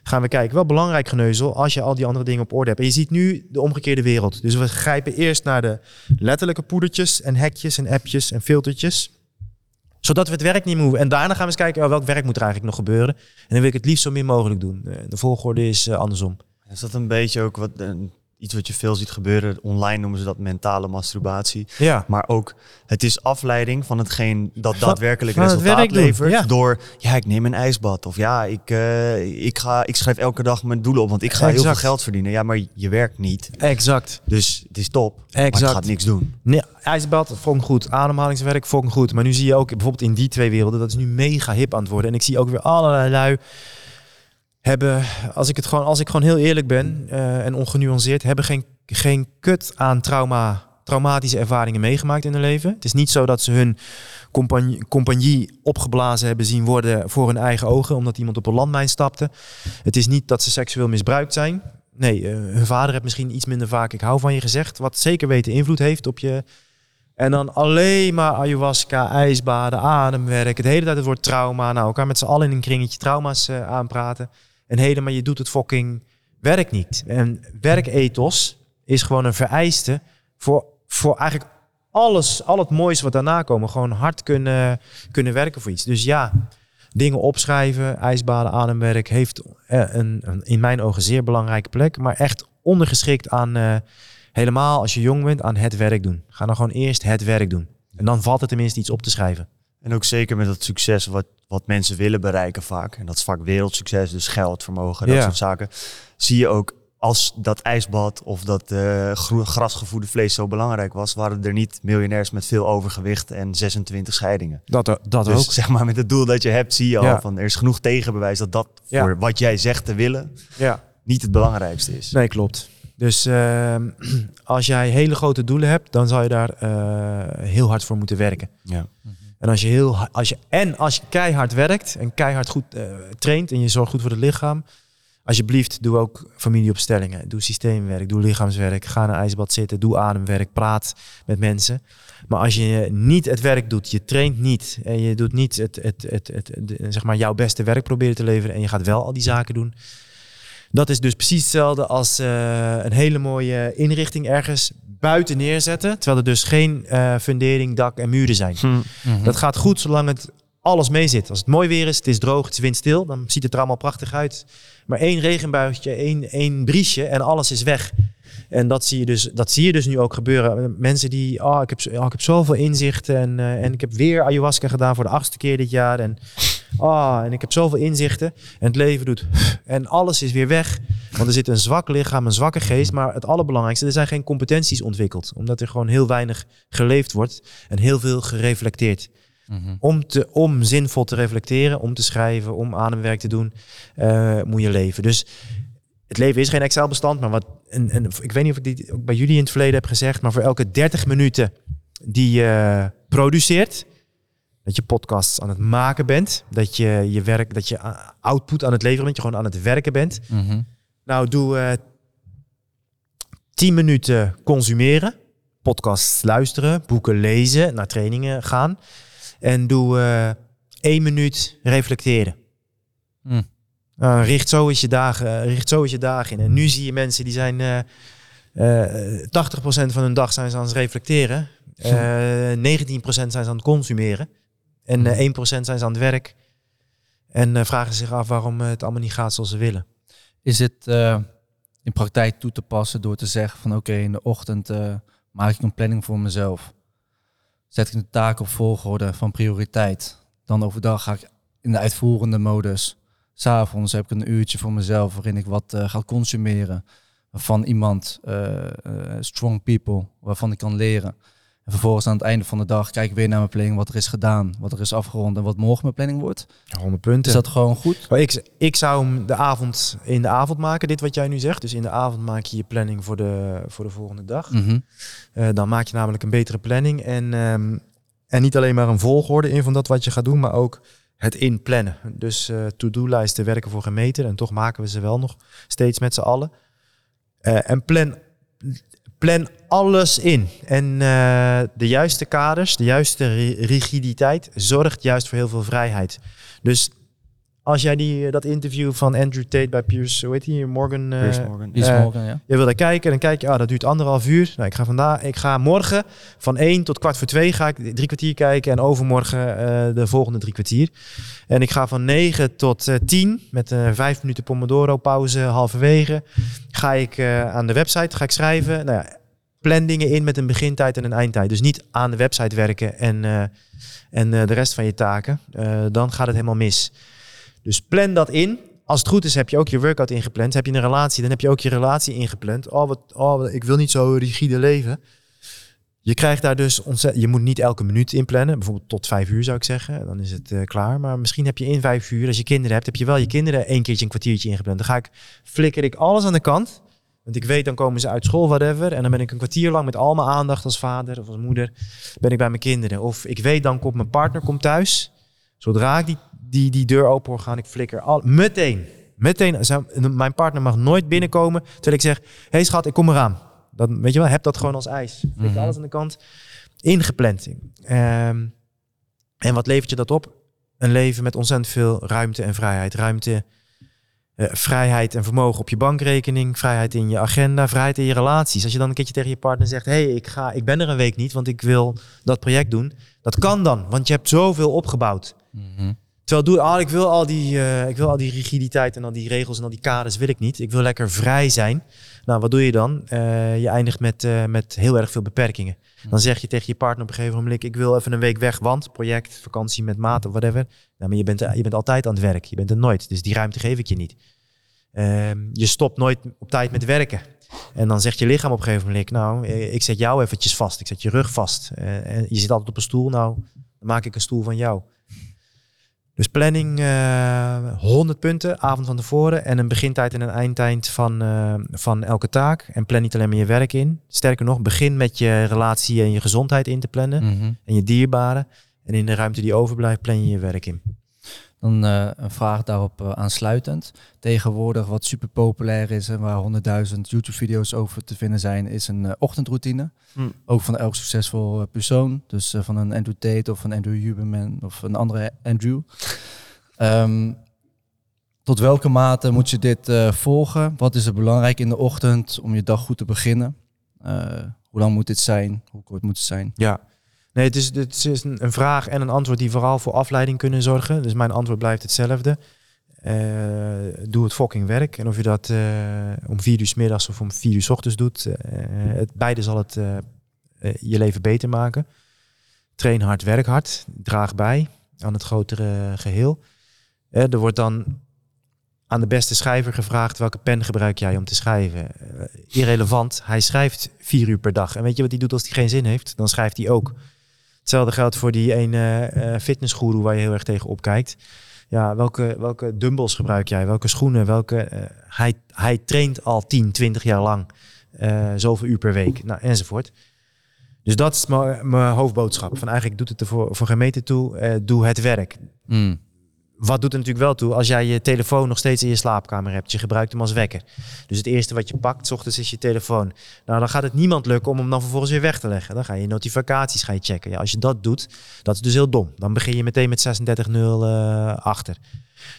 Gaan we kijken. Wel belangrijk geneuzel als je al die andere dingen op orde hebt. En je ziet nu de omgekeerde wereld. Dus we grijpen eerst naar de letterlijke poedertjes en hekjes en appjes en filtertjes. Zodat we het werk niet meer hoeven. En daarna gaan we eens kijken, oh, welk werk moet er eigenlijk nog gebeuren. En dan wil ik het liefst zo min mogelijk doen. Eh, De volgorde is eh, andersom. Is dat een beetje ook wat, eh, iets wat je veel ziet gebeuren? Online noemen ze dat mentale masturbatie. Ja, Maar ook, het is afleiding van hetgeen dat daadwerkelijk van resultaat levert. ja. Door, ja, ik neem een ijsbad. Of ja, ik, eh, ik, ga, ik schrijf elke dag mijn doelen op, want ik ga heel veel Exact. geld verdienen. Ja, maar je werkt niet. exact. Dus het is top, maar het Exact. gaat niks doen. Nee, ijsbad vond goed. Ademhalingswerk vond goed. Maar nu zie je ook bijvoorbeeld in die twee werelden, dat is nu mega hip aan het worden. En ik zie ook weer allerlei lui hebben, als ik, het gewoon, als ik gewoon heel eerlijk ben eh, en ongenuanceerd, hebben geen, geen kut aan trauma, traumatische ervaringen meegemaakt in hun leven. Het is niet zo dat ze hun compagnie, compagnie opgeblazen hebben zien worden voor hun eigen ogen, omdat iemand op een landmijn stapte. Het is niet dat ze seksueel misbruikt zijn. Nee, eh, hun vader heeft misschien iets minder vaak ik hou van je gezegd, wat zeker weten invloed heeft op je. En dan alleen maar ayahuasca, ijsbaden, ademwerk, het hele tijd het woord trauma. Nou, elkaar met z'n allen in een kringetje trauma's eh, aanpraten. En heden, maar je doet het fucking werk niet. En werkethos is gewoon een vereiste voor, voor eigenlijk alles, al het moois wat daarna komen. Gewoon hard kunnen, kunnen werken voor iets. Dus ja, dingen opschrijven, ijsbaden, ademwerk heeft eh, een, een in mijn ogen zeer belangrijke plek. Maar echt ondergeschikt aan, eh, helemaal als je jong bent, aan het werk doen. Ga dan gewoon eerst het werk doen. En dan valt er tenminste iets op te schrijven. En ook zeker met dat succes wat, wat mensen willen bereiken vaak. En dat is vaak wereldsucces, dus geld, vermogen, dat Ja. soort zaken. Zie je ook als dat ijsbad of dat eh, groe- grasgevoede vlees zo belangrijk was, waren er niet miljonairs met veel overgewicht en 26 scheidingen. Dat, dat Dus ook. zeg maar met het doel dat je hebt, zie je al van er is genoeg tegenbewijs dat dat Ja. voor wat jij zegt te willen Ja. niet het belangrijkste is. Nee, klopt. Dus ehm, als jij hele grote doelen hebt, dan zal je daar eh, heel hard voor moeten werken. Ja. En als je heel als je en als je keihard werkt en keihard goed eh, traint en je zorgt goed voor het lichaam, alsjeblieft doe ook familieopstellingen, doe systeemwerk, doe lichaamswerk, ga een ijsbad zitten, doe ademwerk, praat met mensen. Maar als je niet het werk doet, je traint niet en je doet niet het, het, het, het, zeg maar jouw beste werk proberen te leveren en je gaat wel al die zaken doen. Dat is dus precies hetzelfde als eh, een hele mooie inrichting ergens buiten neerzetten, terwijl er dus geen eh, fundering, dak en muren zijn. Mhm. Dat gaat goed zolang het alles mee zit. Als het mooi weer is, het is droog, het is windstil, dan ziet het er allemaal prachtig uit. Maar één regenbuitje, één, één briesje en alles is weg. En dat zie je dus, dat zie je dus nu ook gebeuren. Mensen die, oh, ik heb, oh, ik heb zoveel inzichten en, eh, en ik heb weer ayahuasca gedaan voor de achtste keer dit jaar. En, oh, en ik heb zoveel inzichten. En het leven doet, en alles is weer weg. Want er zit een zwak lichaam, een zwakke geest. Maar het allerbelangrijkste, er zijn geen competenties ontwikkeld. Omdat er gewoon heel weinig geleefd wordt en heel veel gereflecteerd Mhm. om, te, om zinvol te reflecteren, om te schrijven, om ademwerk te doen, eh, moet je leven. Dus het leven is geen Excel-bestand, maar wat. En, en, ik weet niet of ik die ook bij jullie in het verleden heb gezegd, maar voor elke 30 minuten die je produceert, dat je podcasts aan het maken bent, dat je je werk, dat je uh, output aan het leveren bent, je gewoon aan het werken bent. Mhm. Nou, doe eh 10 minuten consumeren, podcasts luisteren, boeken lezen, naar trainingen gaan. En doe eh 1 minuut reflecteren. Mm. Nou, richt, zo is je dagen, eh, richt zo is je dagen in. En nu zie je mensen die zijn eh eh 80% van hun dag zijn ze aan het reflecteren. Eh 19% zijn ze aan het consumeren. En eh 1% zijn ze aan het werk. En eh, vragen zich af waarom eh, het allemaal niet gaat zoals ze willen. Is het eh, in praktijk toe te passen door te zeggen van oké, in de ochtend eh, maak ik een planning voor mezelf. Zet ik de taken op volgorde van prioriteit. Dan overdag ga ik in de uitvoerende modus. S'avonds heb ik een uurtje voor mezelf waarin ik wat eh, ga consumeren. Van iemand, eh, eh, strong people, waarvan ik kan leren. En vervolgens aan het einde van de dag kijk ik weer naar mijn planning, wat er is gedaan, wat er is afgerond en wat morgen mijn planning wordt. 100 punten. Is dat gewoon goed? Ik, ik zou hem de avond in de avond maken, dit wat jij nu zegt. Dus in de avond maak je je planning voor de, voor de volgende dag. Mhm. Eh, dan maak je namelijk een betere planning. En, ehm, en niet alleen maar een volgorde in van dat wat je gaat doen, maar ook het inplannen. Dus eh to-do-lijsten werken voor geen meter. En toch maken we ze wel nog steeds met z'n allen. Eh, en plan, plan alles in. En eh, de juiste kaders, de juiste ri- rigiditeit zorgt juist voor heel veel vrijheid. Dus als jij die, eh, dat interview van Andrew Tate bij Piers, hoe heet die, Morgan... eh, Piers Morgan. Eh, morgen, ja. je wil daar kijken en dan kijk je, ah, dat duurt anderhalf uur. Nou, ik ga vandaag, ik ga morgen van 1 tot kwart voor 2 ga ik drie kwartier kijken en overmorgen eh, de volgende drie kwartier. En ik ga van 9 tot 10 met een vijf minuten pomodoro pauze halverwege. Ga ik eh, aan de website ga ik schrijven. Nou ja, plan dingen in met een begintijd en een eindtijd. Dus niet aan de website werken en, eh, en eh, de rest van je taken. Eh, dan gaat het helemaal mis. Dus plan dat in. Als het goed is, heb je ook je workout ingepland. Heb je een relatie, dan heb je ook je relatie ingepland. Oh, wat, oh ik wil niet zo rigide leven. Je krijgt daar dus ontzettend. Je moet niet elke minuut inplannen. Bijvoorbeeld tot vijf uur zou ik zeggen. Dan is het eh, klaar. Maar misschien heb je in vijf uur, als je kinderen hebt, heb je wel je kinderen één keertje een kwartiertje ingepland. Dan ga ik, flikker ik alles aan de kant. Want ik weet, dan komen ze uit school, whatever. En dan ben ik een kwartier lang met al mijn aandacht als vader of als moeder, ben ik bij mijn kinderen. Of ik weet, dan komt mijn partner komt thuis. Zodra ik die, die, die deur open hoor gaan, ik flikker al, meteen. Meteen. Mijn partner mag nooit binnenkomen terwijl ik zeg, hé hey schat, ik kom eraan. Dan, weet je wel, heb dat gewoon als ijs. Flikker Mhm. alles aan de kant. Ingepland. Ehm, en wat levert je dat op? Een leven met ontzettend veel ruimte en vrijheid. Ruimte, eh, vrijheid en vermogen op je bankrekening, vrijheid in je agenda, vrijheid in je relaties. Als je dan een keertje tegen je partner zegt: hé, hey, ik, ga, ik ben er een week niet, want ik wil dat project doen. Dat kan dan, want je hebt zoveel opgebouwd. Mhm. Terwijl doe, ah, ik, wil al die, eh, ik wil al die rigiditeit en al die regels en al die kaders wil ik niet. Ik wil lekker vrij zijn. Nou, wat doe je dan? Eh, je eindigt met, eh, met heel erg veel beperkingen. Dan zeg je tegen je partner op een gegeven moment: Ik wil even een week weg, want project, vakantie met maat of whatever. Nou, maar je bent, je bent altijd aan het werk. Je bent er nooit. Dus die ruimte geef ik je niet. Ehm, je stopt nooit op tijd met werken. En dan zegt je lichaam op een gegeven moment: Nou, ik zet jou eventjes vast. Ik zet je rug vast. en je zit altijd op een stoel. Nou, dan maak ik een stoel van jou. Dus planning uh, eh, 100 punten, avond van tevoren. En een begintijd en een eindtijd van, uh, van elke taak. En plan niet alleen maar je werk in. Sterker nog, begin met je relatie en je gezondheid in te plannen. Mhm. En je dierbaren. En in de ruimte die overblijft, plan je je werk in. Dan uh, een vraag daarop uh, aansluitend. Tegenwoordig wat super populair is en waar 100.000 YouTube-video's over te vinden zijn, is een uh, ochtendroutine. Hmm. Ook van elk succesvol persoon. Dus van een Andrew Tate of een Andrew Huberman of een andere Andrew. Um, tot welke mate moet je dit volgen? Wat is er belangrijk in de ochtend om je dag goed te beginnen? hoe lang moet dit zijn? Hoe kort moet het zijn? Ja, Nee, het is, het is een vraag en een antwoord die vooral voor afleiding kunnen zorgen. Dus mijn antwoord blijft hetzelfde. Uh, doe het fucking werk. En of je dat uh, om vier uur s middags of om vier uur s ochtends doet, uh, het, beide zal het je leven beter maken. Train hard, werk hard. Draag bij aan het grotere geheel. er wordt dan aan de beste schrijver gevraagd welke pen gebruik jij om te schrijven. irrelevant, hij schrijft vier uur per dag. En weet je wat hij doet als hij geen zin heeft? Dan schrijft hij ook. Hetzelfde geldt voor die ene uh, waar je heel erg tegen opkijkt. Ja, welke, welke dumbbells gebruik jij? Welke schoenen? Welke, uh, hij, hij traint al 10, 20 jaar lang uh, zoveel uur per week, nou, enzovoort. Dus dat is mijn hoofdboodschap. Van eigenlijk doet het er voor, voor toe. doe het werk. Mm wat doet er natuurlijk wel toe als jij je telefoon nog steeds in je slaapkamer hebt. Je gebruikt hem als wekker. Dus het eerste wat je pakt, s ochtends is je telefoon. Nou, dan gaat het niemand lukken om hem dan vervolgens weer weg te leggen. Dan ga je notificaties ga je checken. Ja, als je dat doet, dat is dus heel dom. Dan begin je meteen met 36-0 uh, achter.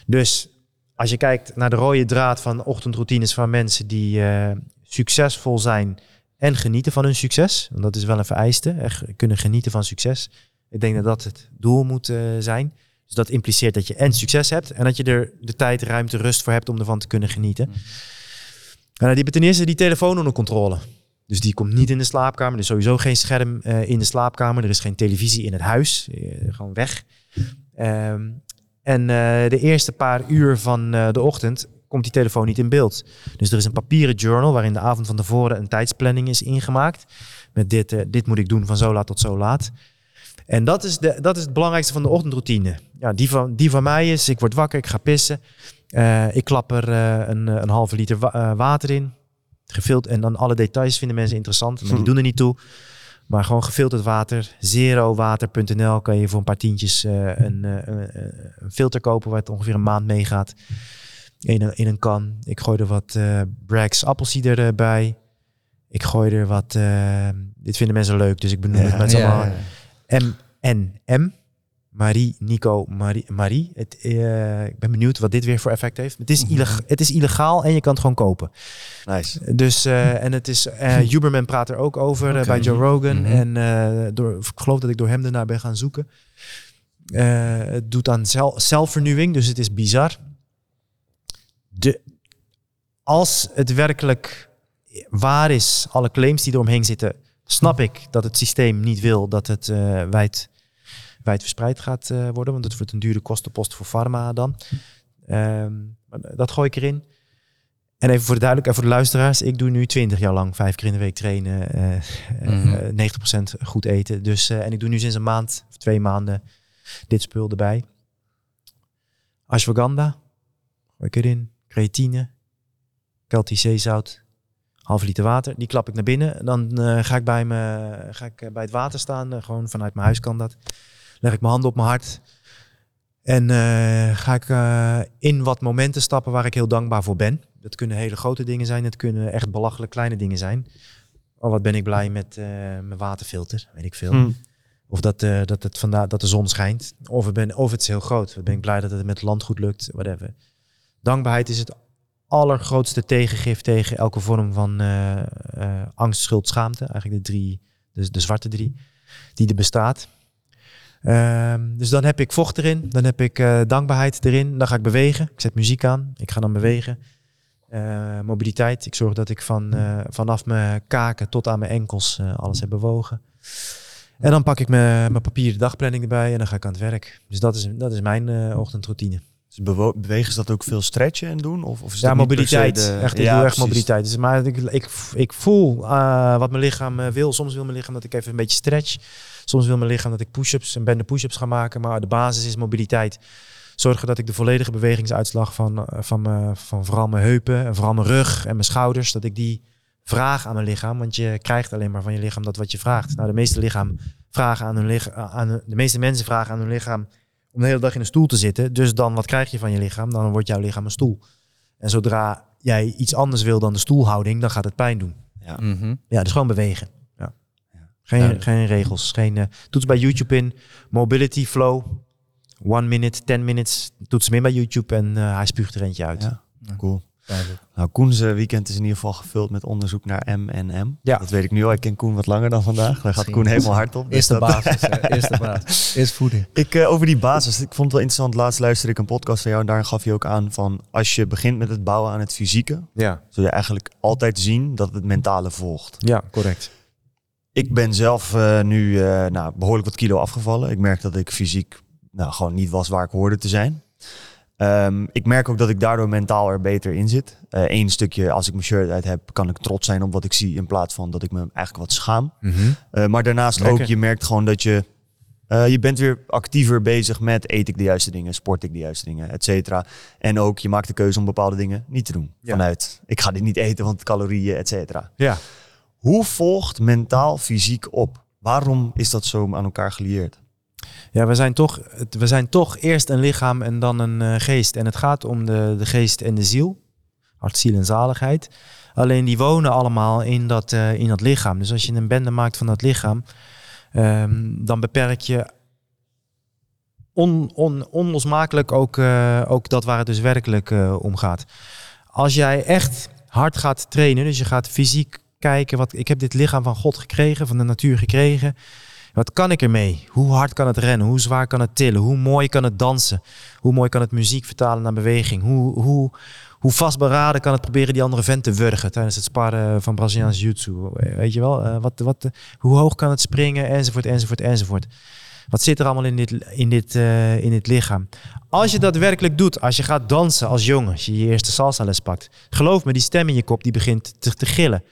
Dus als je kijkt naar de rode draad van ochtendroutines van mensen die uh, succesvol zijn en genieten van hun succes. Want dat is wel een vereiste. Echt kunnen genieten van succes. Ik denk dat dat het doel moet uh, zijn. Dus dat impliceert dat je en succes hebt en dat je er de tijd, ruimte, rust voor hebt om ervan te kunnen genieten. Mm. En die hebben ten eerste die telefoon onder controle. Dus die komt niet in de slaapkamer. Er is sowieso geen scherm uh, in de slaapkamer. Er is geen televisie in het huis. Uh, gewoon weg. Um, en uh, de eerste paar uur van de ochtend komt die telefoon niet in beeld. Dus er is een papieren journal waarin de avond van tevoren een tijdsplanning is ingemaakt. Met dit, dit moet ik doen van zo laat tot zo laat. En dat is, de, dat is het belangrijkste van de ochtendroutine. Ja, die, van, die van mij is, ik word wakker, ik ga pissen. Uh, ik klap er uh, een, een halve liter wa uh, water in. Gefild, en dan alle details vinden mensen interessant, maar die hm. doen er niet toe. Maar gewoon gefilterd water. Zerowater.nl kan je voor een paar tientjes een, een, filter kopen waar het ongeveer een maand meegaat. In een, in een kan. Ik gooi er wat Bragg's appelsieder bij. Ik gooi er wat... dit vinden mensen leuk, dus ik benoem het met z'n ja, M N M. Marie, Nico, Marie. Marie. Het, uh, ik ben benieuwd wat dit weer voor effect heeft. Het is, mhm. illegaal, het is illegaal en je kan het gewoon kopen. Nice. Dus, uh, en het is, uh, Huberman praat er ook over okay. bij Joe Rogan. Mm -hmm. En door, ik geloof dat ik door hem daarna ben gaan zoeken. het doet aan cel, celvernieuwing, dus het is bizar. De, als het werkelijk waar is, alle claims die eromheen zitten, snap ik dat het systeem niet wil dat het uh, wijd, verspreid gaat uh, worden. Want het wordt een dure kostenpost voor pharma dan. Um, dat gooi ik erin. En even voor de duidelijkheid, voor de luisteraars. Ik doe nu 20 jaar lang vijf keer in de week trainen. Uh, mm -hmm. 90% goed eten. Dus, en ik doe nu sinds een maand of twee maanden dit spul erbij. Ashwagandha. Gooi ik erin. Creatine. Keltisch zeezout half liter water. Die klap ik naar binnen. Dan uh, ga ik, bij, me, ga ik eh, bij het water staan. Uh, gewoon vanuit mijn huis kan dat. Leg ik mijn handen op mijn hart. En uh, ga ik in wat momenten stappen waar ik heel dankbaar voor ben. Dat kunnen hele grote dingen zijn. Het kunnen echt belachelijk kleine dingen zijn. Oh, wat ben ik blij met mijn waterfilter. Weet ik veel. Hmm. Of dat, dat, het vandaag, dat de zon schijnt. Of, ik ben, of het is heel groot. Ben ik blij dat het met het land goed lukt. Whatever. Dankbaarheid is het allergrootste tegengif tegen elke vorm van uh, uh, angst, schuld, schaamte. Eigenlijk de drie, dus de zwarte drie, die er bestaat. Ehm, dus dan heb ik vocht erin, dan heb ik eh, dankbaarheid erin, dan ga ik bewegen. Ik zet muziek aan, ik ga dan bewegen. Eh, mobiliteit, ik zorg dat ik van, eh, vanaf mijn kaken tot aan mijn enkels eh, alles heb bewogen. En dan pak ik mijn, mijn papieren dagplanning erbij en dan ga ik aan het werk. Dus dat is, dat is mijn eh, ochtendroutine. Dus bewegen is dat ook veel stretchen en doen? Of, of is Ja, dat mobiliteit. de- Echt, ik Ja, doe echt precies. mobiliteit. Dus, maar ik, ik, ik voel eh, wat mijn lichaam eh, wil. Soms wil mijn lichaam dat ik even een beetje stretch. Soms wil mijn lichaam dat ik push-ups en bende push-ups ga maken. Maar de basis is mobiliteit. Zorgen dat ik de volledige bewegingsuitslag van, eh, van, mijn, van vooral mijn heupen en vooral mijn rug en mijn schouders, dat ik die vraag aan mijn lichaam. Want je krijgt alleen maar van je lichaam dat wat je vraagt. Nou, de meeste lichaam vragen aan hun lichaam, aan de meeste mensen vragen aan hun lichaam om de hele dag in een stoel te zitten. Dus dan wat krijg je van je lichaam? Dan wordt jouw lichaam een stoel. En zodra jij iets anders wil dan de stoelhouding, dan gaat het pijn doen. Mhm. Ja, dus gewoon bewegen. Ja. Geen, Duidelijk. geen regels. Geen, eh, toets bij YouTube in. Mobility flow. One minute, ten minutes. Toets hem in bij YouTube en eh, hij spuugt er eentje uit. Ja, cool. Nou, Koen's eh, weekend is in ieder geval gevuld met onderzoek naar M&M. Ja. Dat weet ik nu al. Ik ken Koen wat langer dan vandaag. Daar gaat. Koen helemaal hard op. Dus Eerste dat- basis. hè. Eerste basis. Eerst voeding. Ik, eh, over die basis, ik vond het wel interessant. Laatst luisterde ik een podcast van jou en daar gaf je ook aan van... als je begint met het bouwen aan het fysieke... Ja, zul je eigenlijk altijd zien dat het mentale volgt. ja correct. Ik ben zelf eh, nu eh, nou, behoorlijk wat kilo afgevallen. Ik merk dat ik fysiek nou, gewoon niet was waar ik hoorde te zijn. Ehm, ik merk ook dat ik daardoor mentaal er beter in zit. Eén stukje, als ik mijn shirt uit heb, kan ik trots zijn op wat ik zie... in plaats van dat ik me eigenlijk wat schaam. Eh, maar daarnaast Lekker. ook, je merkt gewoon dat je... eh, je bent weer actiever bezig met eet ik de juiste dingen, sport ik de juiste dingen, et cetera. En ook je maakt de keuze om bepaalde dingen niet te doen. Ja. Vanuit, ik ga dit niet eten, want calorieën, et cetera. Ja. Hoe volgt mentaal fysiek op? Waarom is dat zo aan elkaar gelieerd? Ja, we zijn, toch, we zijn toch eerst een lichaam en dan een eh, geest. En het gaat om de, de geest en de ziel. Hart, ziel en zaligheid. Alleen die wonen allemaal in dat, eh, in dat lichaam. Dus als je een bende maakt van dat lichaam, ehm, dan beperk je on, on, onlosmakelijk ook, eh, ook dat waar het dus werkelijk om gaat. Als jij echt hard gaat trainen, dus je gaat fysiek kijken, wat, ik heb dit lichaam van God gekregen, van de natuur gekregen. Wat kan ik ermee? Hoe hard kan het rennen? Hoe zwaar kan het tillen? Hoe mooi kan het dansen? Hoe mooi kan het muziek vertalen naar beweging? Hoe, hoe, hoe vastberaden kan het proberen die andere vent te wurgen tijdens het sparren van Braziliaans jiu-jitsu? Weet je wel? Eh, wat, wat, hoe hoog kan het springen? Enzovoort, enzovoort, enzovoort. Wat zit er allemaal in dit, in, dit, eh, in lichaam? Als je dat werkelijk doet, als je gaat dansen als jongen, als je je eerste salsa les pakt, geloof me, die stem in je kop die begint te, te gillen.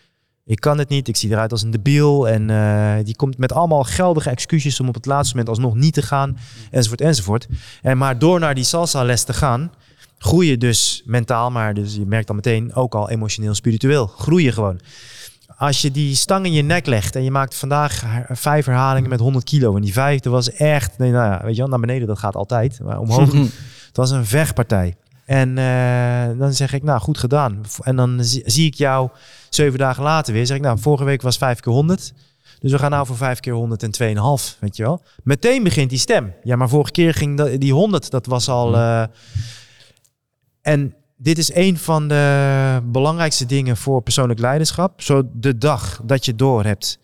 Ik kan het niet, ik zie eruit als een debiel. En eh, die komt met allemaal geldige excuses om op het laatste moment alsnog niet te gaan. Enzovoort, enzovoort. En maar door naar die salsa les te gaan, groei je dus mentaal, maar dus je merkt dan meteen ook al emotioneel, spiritueel. Groei je gewoon. Als je die stang in je nek legt en je maakt vandaag vijf herhalingen met 100 kilo. En die vijfde was echt, nee, nou ja, weet je wel, naar beneden dat gaat altijd. Maar omhoog, het was een vechtpartij. En eh, dan zeg ik, nou goed gedaan. En dan zie, zie ik jou zeven dagen later weer. Zeg ik, nou vorige week was vijf keer 100. Dus we gaan nou voor vijf keer 100 en 2,5, weet je wel. Meteen begint die stem. Ja, maar vorige keer ging die 100, dat was al... eh, en dit is een van de belangrijkste dingen voor persoonlijk leiderschap. Zo de dag dat je door hebt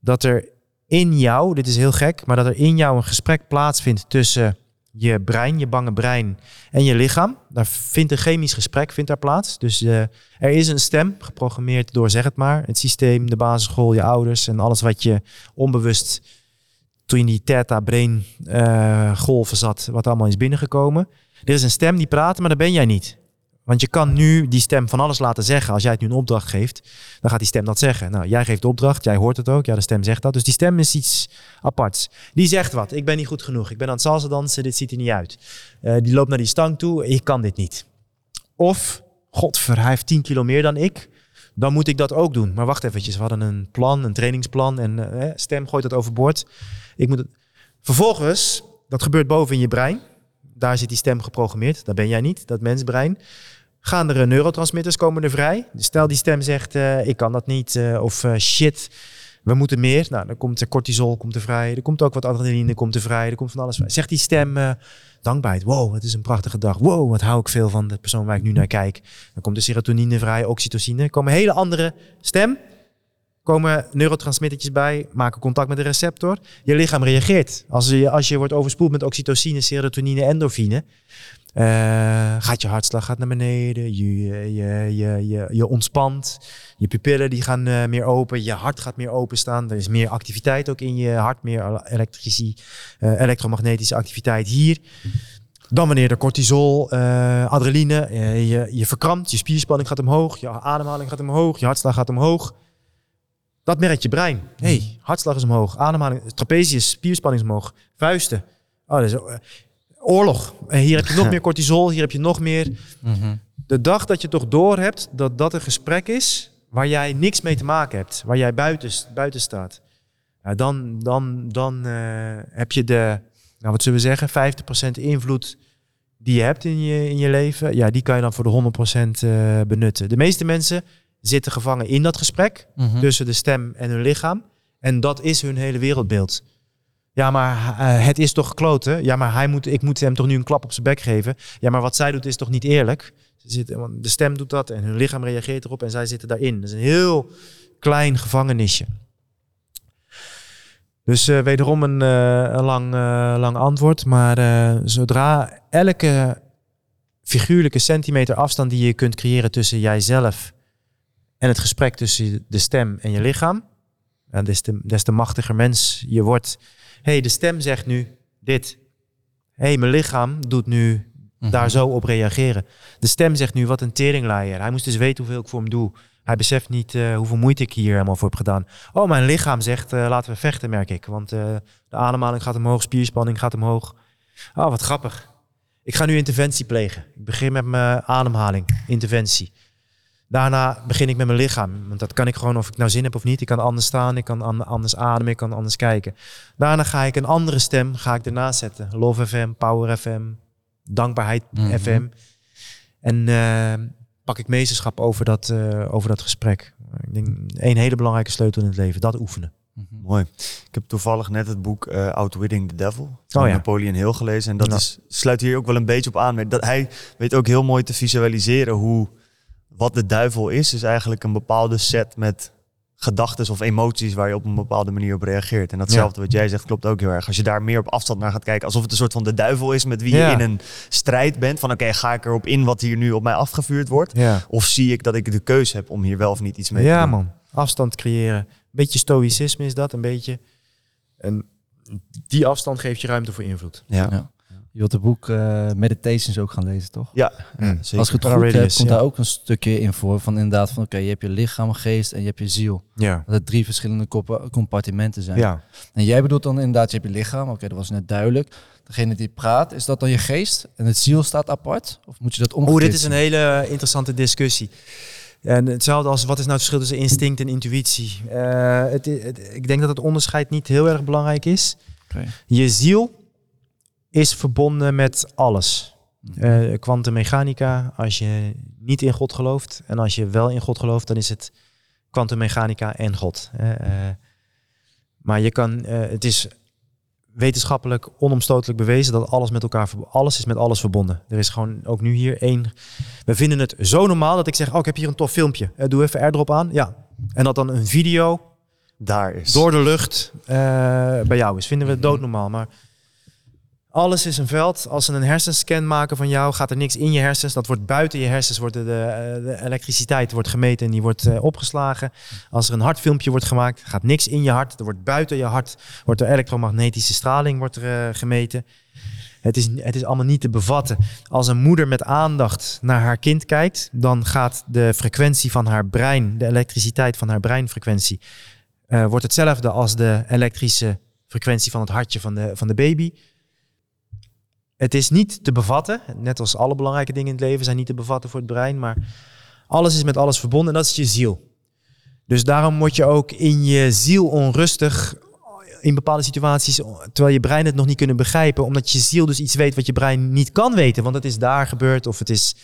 dat er in jou, dit is heel gek, maar dat er in jou een gesprek plaatsvindt tussen je brein, je bange brein en je lichaam. Daar vindt een chemisch gesprek vindt daar plaats. Dus eh, er is een stem geprogrammeerd door, zeg het maar, het systeem, de basisschool, je ouders en alles wat je onbewust toen je in die theta-brain eh, golven zat, wat allemaal is binnengekomen. Er is een stem die praat, maar dat ben jij niet. Want je kan nu die stem van alles laten zeggen. Als jij het nu een opdracht geeft, dan gaat die stem dat zeggen. Nou, jij geeft de opdracht, jij hoort het ook. Ja, de stem zegt dat. Dus die stem is iets aparts. Die zegt wat. Ik ben niet goed genoeg. Ik ben aan het salsa dansen, dit ziet er niet uit. Eh, die loopt naar die stang toe, ik kan dit niet. Of, godver, hij heeft 10 kilo meer dan ik. Dan moet ik dat ook doen. Maar wacht eventjes, we hadden een plan, een trainingsplan. En eh, stem gooit dat overboord. Ik moet het... Vervolgens, dat gebeurt boven in je brein. Daar zit die stem geprogrammeerd. Dat ben jij niet, dat mensbrein. Gaan er eh, neurotransmitters komen er vrij. Stel die stem zegt, eh, ik kan dat niet. eh, of shit, we moeten meer. Nou, dan komt er cortisol komt er vrij. Er komt ook wat adrenaline komt er vrij. Er komt van alles vrij. Zegt die stem dankbaarheid. Wow, het is een prachtige dag. Wow, wat hou ik veel van de persoon waar ik nu naar kijk. Dan komt de serotonine vrij, oxytocine. Komen hele andere stem. komen neurotransmittertjes bij, maken contact met de receptor. Je lichaam reageert. Als je, als je wordt overspoeld met oxytocine, serotonine, endorfine, uh, gaat je hartslag gaat naar beneden, je, je, je, je, je ontspant, je pupillen die gaan uh, meer open, je hart gaat meer openstaan, er is meer activiteit ook in je hart, meer uh, elektromagnetische activiteit hier. Dan wanneer er cortisol, adrenaline, je, je verkrampt, je spierspanning gaat omhoog, je ademhaling gaat omhoog, je hartslag gaat omhoog. Dat merkt je brein. hey, hartslag is omhoog, ademhaling, trapezius, spierspanning is omhoog, vuisten. Oh, dat oorlog. En hier heb je nog meer cortisol, hier heb je nog meer. Mhm. De dag dat je toch door hebt dat dat een gesprek is waar jij niks mee te maken hebt, waar jij buiten, buiten staat, dan, dan, dan uh, heb je de, nou wat zullen we zeggen, 50% invloed die je hebt in je, in je leven, ja, die kan je dan voor de 100% uh, eh, benutten. De meeste mensen zitten gevangen in dat gesprek mhm. tussen de stem en hun lichaam. En dat is hun hele wereldbeeld. Ja, maar uh, het is toch gekloten? Ja, maar hij moet, ik moet hem toch nu een klap op zijn bek geven? Ja, maar wat zij doet is toch niet eerlijk? Ze zitten, want de stem doet dat en hun lichaam reageert erop en zij zitten daarin. Dat is een heel klein gevangenisje. Dus uh, wederom een, uh, een lang, lang antwoord. Maar zodra elke figuurlijke centimeter afstand die je kunt creëren tussen jijzelf en het gesprek tussen de stem en je lichaam, des, te, des te machtiger mens je wordt hey, de stem zegt nu dit. hey, mijn lichaam doet nu daar mhm. zo op reageren. De stem zegt nu, wat een teringlaaier. Hij moest dus weten hoeveel ik voor hem doe. Hij beseft niet uh, hoeveel moeite ik hier helemaal voor heb gedaan. Oh, mijn lichaam zegt, uh, laten we vechten, merk ik. Want uh, de ademhaling gaat omhoog, spierspanning gaat omhoog. Oh, wat grappig. Ik ga nu interventie plegen. Ik begin met mijn ademhaling, interventie. Daarna begin ik met mijn lichaam. Want dat kan ik gewoon of ik nou zin heb of niet. Ik kan anders staan, ik kan anders ademen, ik kan anders kijken. Daarna ga ik een andere stem ga ik ernaast zetten. Love FM, Power FM, Dankbaarheid mhm. FM. En uh, pak ik meesterschap over dat, uh, over dat gesprek. Ik denk een hele belangrijke sleutel in het leven, dat oefenen. Mm -hmm. Mooi. Ik heb toevallig net het boek uh, Outwitting the Devil van oh, ja. Napoleon Hill gelezen. En dat is, sluit hier ook wel een beetje op aan. Dat hij weet ook heel mooi te visualiseren hoe wat de duivel is, is eigenlijk een bepaalde set met gedachten of emoties waar je op een bepaalde manier op reageert. En datzelfde wat jij zegt klopt ook heel erg. Als je daar meer op afstand naar gaat kijken, alsof het een soort van de duivel is met wie je in een strijd bent. Van oké, ga ik erop in wat hier nu op mij afgevuurd wordt? Of zie ik dat ik de keuze heb om hier wel of niet iets mee te doen? Ja man, afstand creëren. Beetje stoïcisme is dat, een beetje. En die afstand geeft je ruimte voor invloed. ja. Je wilt het boek uh, Meditations ook gaan lezen, toch? Ja, ja zeker. Als ik het goed heb, komt daar ook een stukje in voor. Van inderdaad van, oké, je hebt je lichaam, geest en je hebt je ziel. Ja. Dat er drie verschillende compartimenten zijn. Ja. En jij bedoelt dan inderdaad, je hebt je lichaam. Oké, dat was net duidelijk. Degene die praat, is dat dan je geest? En het ziel staat apart? Of moet je dat omgekeerd Oh, dit is een hele interessante discussie. En hetzelfde als wat is nou het verschil tussen instinct en intuïtie? Uh, het, ik denk dat het onderscheid niet heel erg belangrijk is. Okay. Je ziel is verbonden met alles. Uh, kwantummechanica, als je niet in God gelooft en als je wel in God gelooft, dan is het kwantummechanica en God. Uh, maar je kan, uh, het is wetenschappelijk onomstotelijk bewezen dat alles met elkaar, alles is met alles verbonden. Er is gewoon ook nu hier één. We vinden het zo normaal dat ik zeg, oh, ik heb hier een tof filmpje. doe even airdrop aan. Ja. En dat dan een video daar is. Door de lucht bij jou is. Vinden we het doodnormaal. Maar alles is een veld. Als ze een hersenscan maken van jou, gaat er niks in je hersens. Dat wordt buiten je hersens, wordt de, de, elektriciteit wordt gemeten en die wordt uh, opgeslagen. Als er een hartfilmpje wordt gemaakt, gaat niks in je hart. Er wordt buiten je hart, wordt de elektromagnetische straling wordt er, uh, gemeten. Het is, het is allemaal niet te bevatten. Als een moeder met aandacht naar haar kind kijkt, dan gaat de frequentie van haar brein, de elektriciteit van haar breinfrequentie, wordt hetzelfde als de elektrische frequentie van het hartje van de, van de baby. Het is niet te bevatten, net als alle belangrijke dingen in het leven zijn niet te bevatten voor het brein, maar alles is met alles verbonden en dat is je ziel. Dus daarom word je ook in je ziel onrustig in bepaalde situaties, terwijl je brein het nog niet kunnen begrijpen, omdat je ziel dus iets weet wat je brein niet kan weten, want het is daar gebeurd of het is,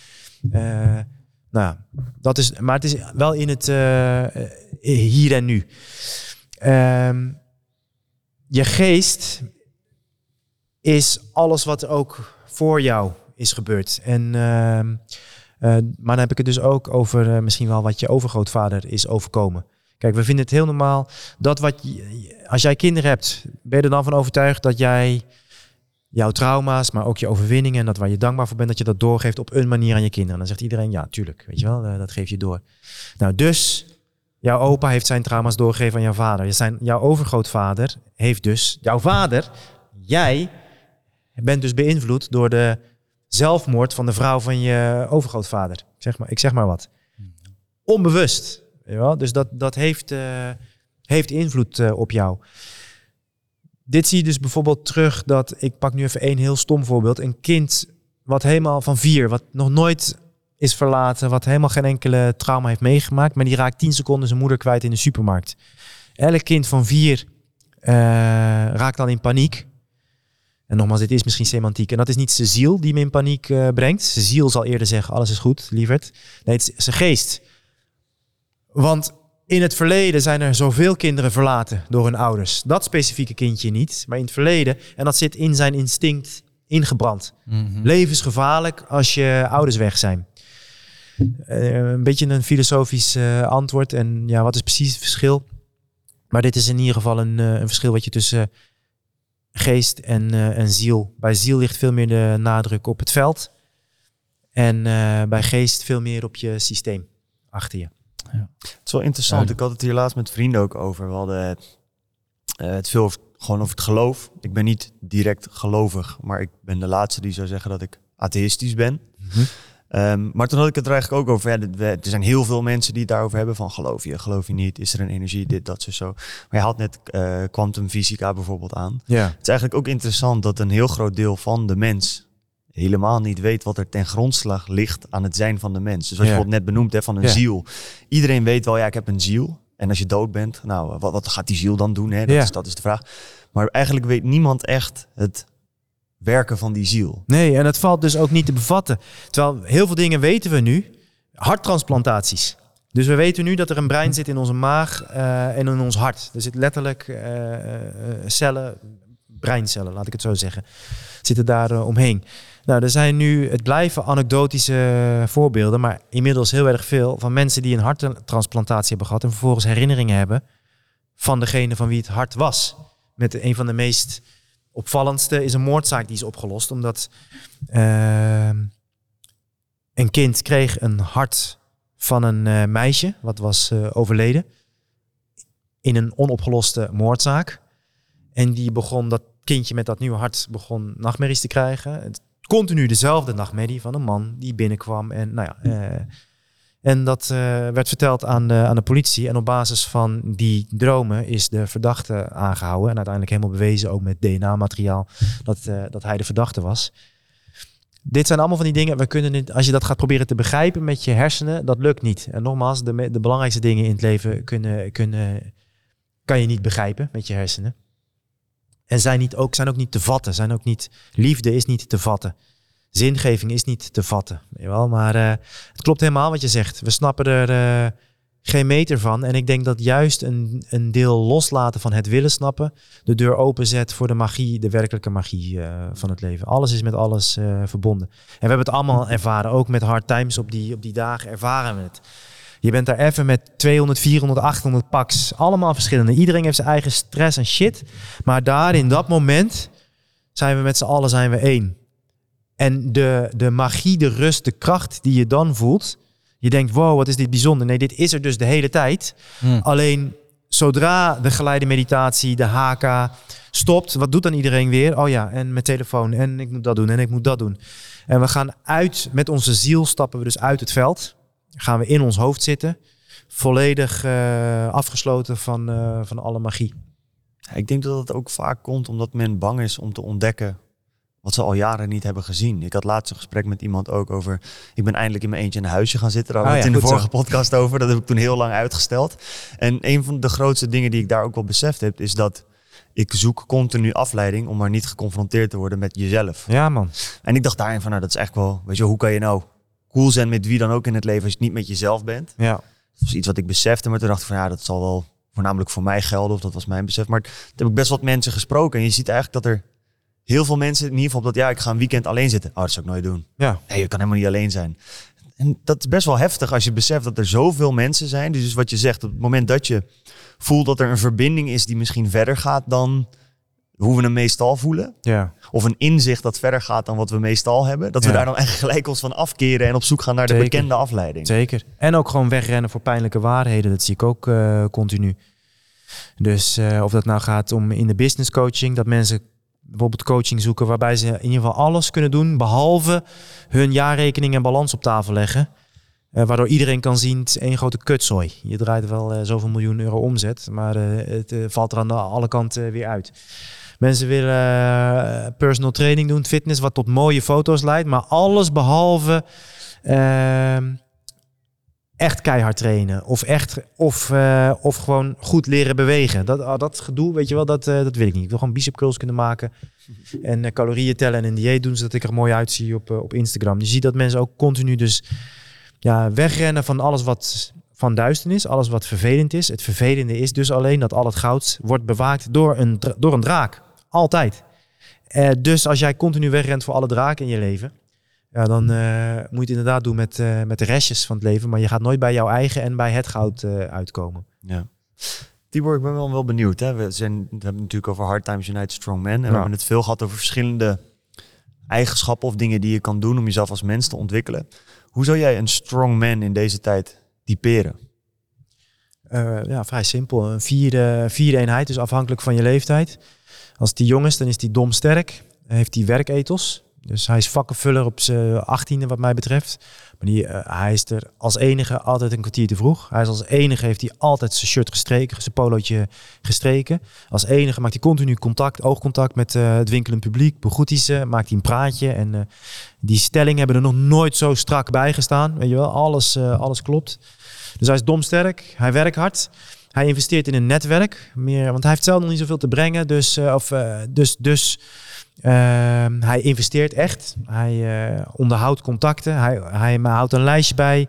uh, nou dat is, maar het is wel in het uh, hier en nu. Uh, je geest is alles wat ook voor jou is gebeurd. En, uh, maar dan heb ik het dus ook over uh, misschien wel wat je overgrootvader is overkomen. Kijk, we vinden het heel normaal dat wat je, als jij kinderen hebt, ben je er dan van overtuigd dat jij jouw trauma's, maar ook je overwinningen en dat waar je dankbaar voor bent, dat je dat doorgeeft op een manier aan je kinderen. Dan zegt iedereen, ja, tuurlijk, weet je wel, eh, dat geef je door. Nou, dus jouw opa heeft zijn trauma's doorgegeven aan jouw vader. Zijn, jouw overgrootvader heeft dus, jouw vader, jij bent dus beïnvloed door de zelfmoord van de vrouw van je overgrootvader. Zeg maar, ik zeg maar wat. Onbewust. Ja, dus dat, dat heeft, uh, heeft invloed uh, op jou. Dit zie je dus bijvoorbeeld terug dat, ik pak nu even één heel stom voorbeeld. Een kind wat helemaal van vier, wat nog nooit is verlaten, wat helemaal geen enkele trauma heeft meegemaakt, maar die raakt tien seconden zijn moeder kwijt in de supermarkt. Elk kind van vier uh, raakt dan in paniek. En nogmaals, dit is misschien semantiek. En dat is niet zijn ziel die me in paniek uh, brengt. Zijn ziel zal eerder zeggen, alles is goed, lieverd. Nee, het is zijn geest. Want in het verleden zijn er zoveel kinderen verlaten door hun ouders. Dat specifieke kindje niet, maar in het verleden. En dat zit in zijn instinct ingebrand. Mm -hmm. Levensgevaarlijk als je ouders weg zijn. Uh, een beetje een filosofisch uh, antwoord. En ja, wat is precies het verschil? Maar dit is in ieder geval een, een verschil wat je tussen geest en, en ziel. Bij ziel ligt veel meer de nadruk op het veld. En bij geest veel meer op je systeem achter je. Ja. Het is wel interessant. Ja. Ik had het hier laatst met vrienden ook over. We hadden het, uh, het veel over, gewoon over het geloof. Ik ben niet direct gelovig, maar ik ben de laatste die zou zeggen dat ik atheïstisch ben. Mm -hmm. Um, maar toen had ik het er eigenlijk ook over. Ja, er zijn heel veel mensen die het daarover hebben van geloof je, geloof je niet, is er een energie, dit, dat, zo, zo. Maar je had net kwantumfysica uh, bijvoorbeeld aan. Ja. Het is eigenlijk ook interessant dat een heel groot deel van de mens helemaal niet weet wat er ten grondslag ligt aan het zijn van de mens. Dus wat je Ja. bijvoorbeeld net benoemd hebt van een Ja. ziel. Iedereen weet wel, ja, ik heb een ziel. En als je dood bent, nou, wat, wat gaat die ziel dan doen? Hè? Dat, is, dat is de vraag. Maar eigenlijk weet niemand echt het werken van die ziel. Nee, en het valt dus ook niet te bevatten. Terwijl heel veel dingen weten we nu. Harttransplantaties. Dus we weten nu dat er een brein zit in onze maag eh, en in ons hart. Er zit letterlijk eh, eh, cellen, breincellen, laat ik het zo zeggen, zitten daar omheen. Nou, er zijn nu, het blijven anekdotische voorbeelden, maar inmiddels heel erg veel van mensen die een harttransplantatie hebben gehad en vervolgens herinneringen hebben van degene van wie het hart was. Met een van de meest opvallendste is een moordzaak die is opgelost, omdat eh, een kind kreeg een hart van een eh, meisje, wat was eh, overleden, in een onopgeloste moordzaak. En die begon, dat kindje met dat nieuwe hart, begon nachtmerries te krijgen. Het, continu dezelfde nachtmerrie van een man die binnenkwam. En, nou ja, eh, en dat eh, werd verteld aan de, aan de politie. En op basis van die dromen is de verdachte aangehouden. En uiteindelijk helemaal bewezen, ook met DNA-materiaal, dat, eh, dat hij de verdachte was. Dit zijn allemaal van die dingen. We kunnen niet, als je dat gaat proberen te begrijpen met je hersenen, dat lukt niet. En nogmaals, de, de belangrijkste dingen in het leven kunnen, kunnen, kan je niet begrijpen met je hersenen. En zijn, niet ook, zijn ook niet te vatten. Zijn ook niet, liefde is niet te vatten. Zingeving is niet te vatten. weet je wel? Maar eh, het klopt helemaal wat je zegt. We snappen er eh, geen meter van. En ik denk dat juist een, een deel loslaten van het willen snappen... de deur openzet voor de magie, de werkelijke magie eh, van het leven. Alles is met alles verbonden. En we hebben het allemaal ervaren. Ook met hard times op die, op die dagen ervaren we het. Je bent daar even met 200, 400, 800 paks. Allemaal verschillende. Iedereen heeft zijn eigen stress en shit. Maar daar in dat moment zijn we met z'n allen zijn we één. En de, de magie, de rust, de kracht die je dan voelt. Je denkt, wow, wat is dit bijzonder. Nee, dit is er dus de hele tijd. Hm. Alleen zodra de geleide meditatie, de HK stopt, wat doet dan iedereen weer? Oh ja, en mijn telefoon en ik moet dat doen en ik moet dat doen. En we gaan uit, met onze ziel stappen we dus uit het veld. Gaan we in ons hoofd zitten. Volledig eh, afgesloten van, eh, van alle magie. Ik denk dat het ook vaak komt omdat men bang is om te ontdekken wat ze al jaren niet hebben gezien. Ik had laatst een gesprek met iemand ook over... Ik ben eindelijk in mijn eentje in een huisje gaan zitten. Daar hadden we Ah het in de vorige podcast over. Dat heb ik toen heel lang uitgesteld. En een van de grootste dingen die ik daar ook wel beseft heb... is dat ik zoek continu afleiding om maar niet geconfronteerd te worden met jezelf. Ja, man. En ik dacht daarin van, nou dat is echt wel... Weet je, hoe kan je nou cool zijn met wie dan ook in het leven... als je niet met jezelf bent? Ja. Dat was iets wat ik besefte, maar toen dacht ik van ja, dat zal wel voornamelijk voor mij gelden, of dat was mijn besef. Maar toen heb ik best wat mensen gesproken en je ziet eigenlijk dat er heel veel mensen, in ieder geval op dat ja, ik ga een weekend alleen zitten. Oh, dat zou ik nooit doen. Ja. Nee, je kan helemaal niet alleen zijn. En dat is best wel heftig als je beseft dat er zoveel mensen zijn. Dus wat je zegt, op het moment dat je voelt dat er een verbinding is die misschien verder gaat dan hoe we hem meestal voelen. Ja. Of een inzicht dat verder gaat dan wat we meestal hebben. Dat we Ja. daar dan eigenlijk gelijk ons van afkeren en op zoek gaan naar de bekende afleiding. Zeker. En ook gewoon wegrennen voor pijnlijke waarheden. Dat zie ik ook eh, continu. Dus eh, of dat nou gaat om in de business coaching, dat mensen bijvoorbeeld coaching zoeken waarbij ze in ieder geval alles kunnen doen, behalve hun jaarrekening en balans op tafel leggen. Eh, waardoor iedereen kan zien, het is één grote kutzooi. Je draait wel eh, zoveel miljoen euro omzet, maar eh, het valt er aan alle kanten weer uit. Mensen willen personal training doen, fitness, wat tot mooie foto's leidt, maar alles behalve ehm, echt keihard trainen. Of echt, of, eh, of gewoon goed leren bewegen. Dat, ah, dat gedoe, weet je wel, dat, eh, dat wil ik niet. Ik wil gewoon bicep curls kunnen maken. En eh, calorieën tellen en een dieet doen, zodat ik er mooi uitzie op, op Instagram. Je ziet dat mensen ook continu dus ja, wegrennen van alles wat van duisternis, alles wat vervelend is. Het vervelende is dus alleen dat al het goud wordt bewaakt door een, door een draak. Altijd. Dus als jij continu wegrent voor alle draken in je leven, ja, dan eh, moet je het inderdaad doen met, eh, met de restjes van het leven. Maar je gaat nooit bij jouw eigen en bij het goud eh, uitkomen. Ja. Tibor, ik ben wel, wel benieuwd. Hè? We, zijn, we hebben het natuurlijk over Hard Times United Strong Men. En we hebben het veel gehad over verschillende eigenschappen of dingen die je kan doen om jezelf als mens te ontwikkelen. Hoe zou jij een strong man in deze tijd typeren? Eh, ja, vrij simpel. Een vierde, vierde eenheid, dus afhankelijk van je leeftijd. Als die jong is, dan is die dom sterk. Heeft hij werkethos. Dus hij is vakkenvuller op zijn achttiende wat mij betreft. Maar eh, hij is er als enige altijd een kwartier te vroeg. Hij is als enige, heeft hij altijd zijn shirt gestreken, zijn polootje gestreken. Als enige maakt hij continu contact, oogcontact met eh, het winkelend publiek. Begroet hij ze, maakt hij een praatje. En eh, die stellingen hebben er nog nooit zo strak bij gestaan. Weet je wel, alles, alles klopt. Dus hij is domsterk, hij werkt hard. Hij investeert in een netwerk, meer, want hij heeft zelf nog niet zoveel te brengen. Dus, of, dus, dus hij investeert echt. Hij eh, onderhoudt contacten. Hij, hij houdt een lijstje bij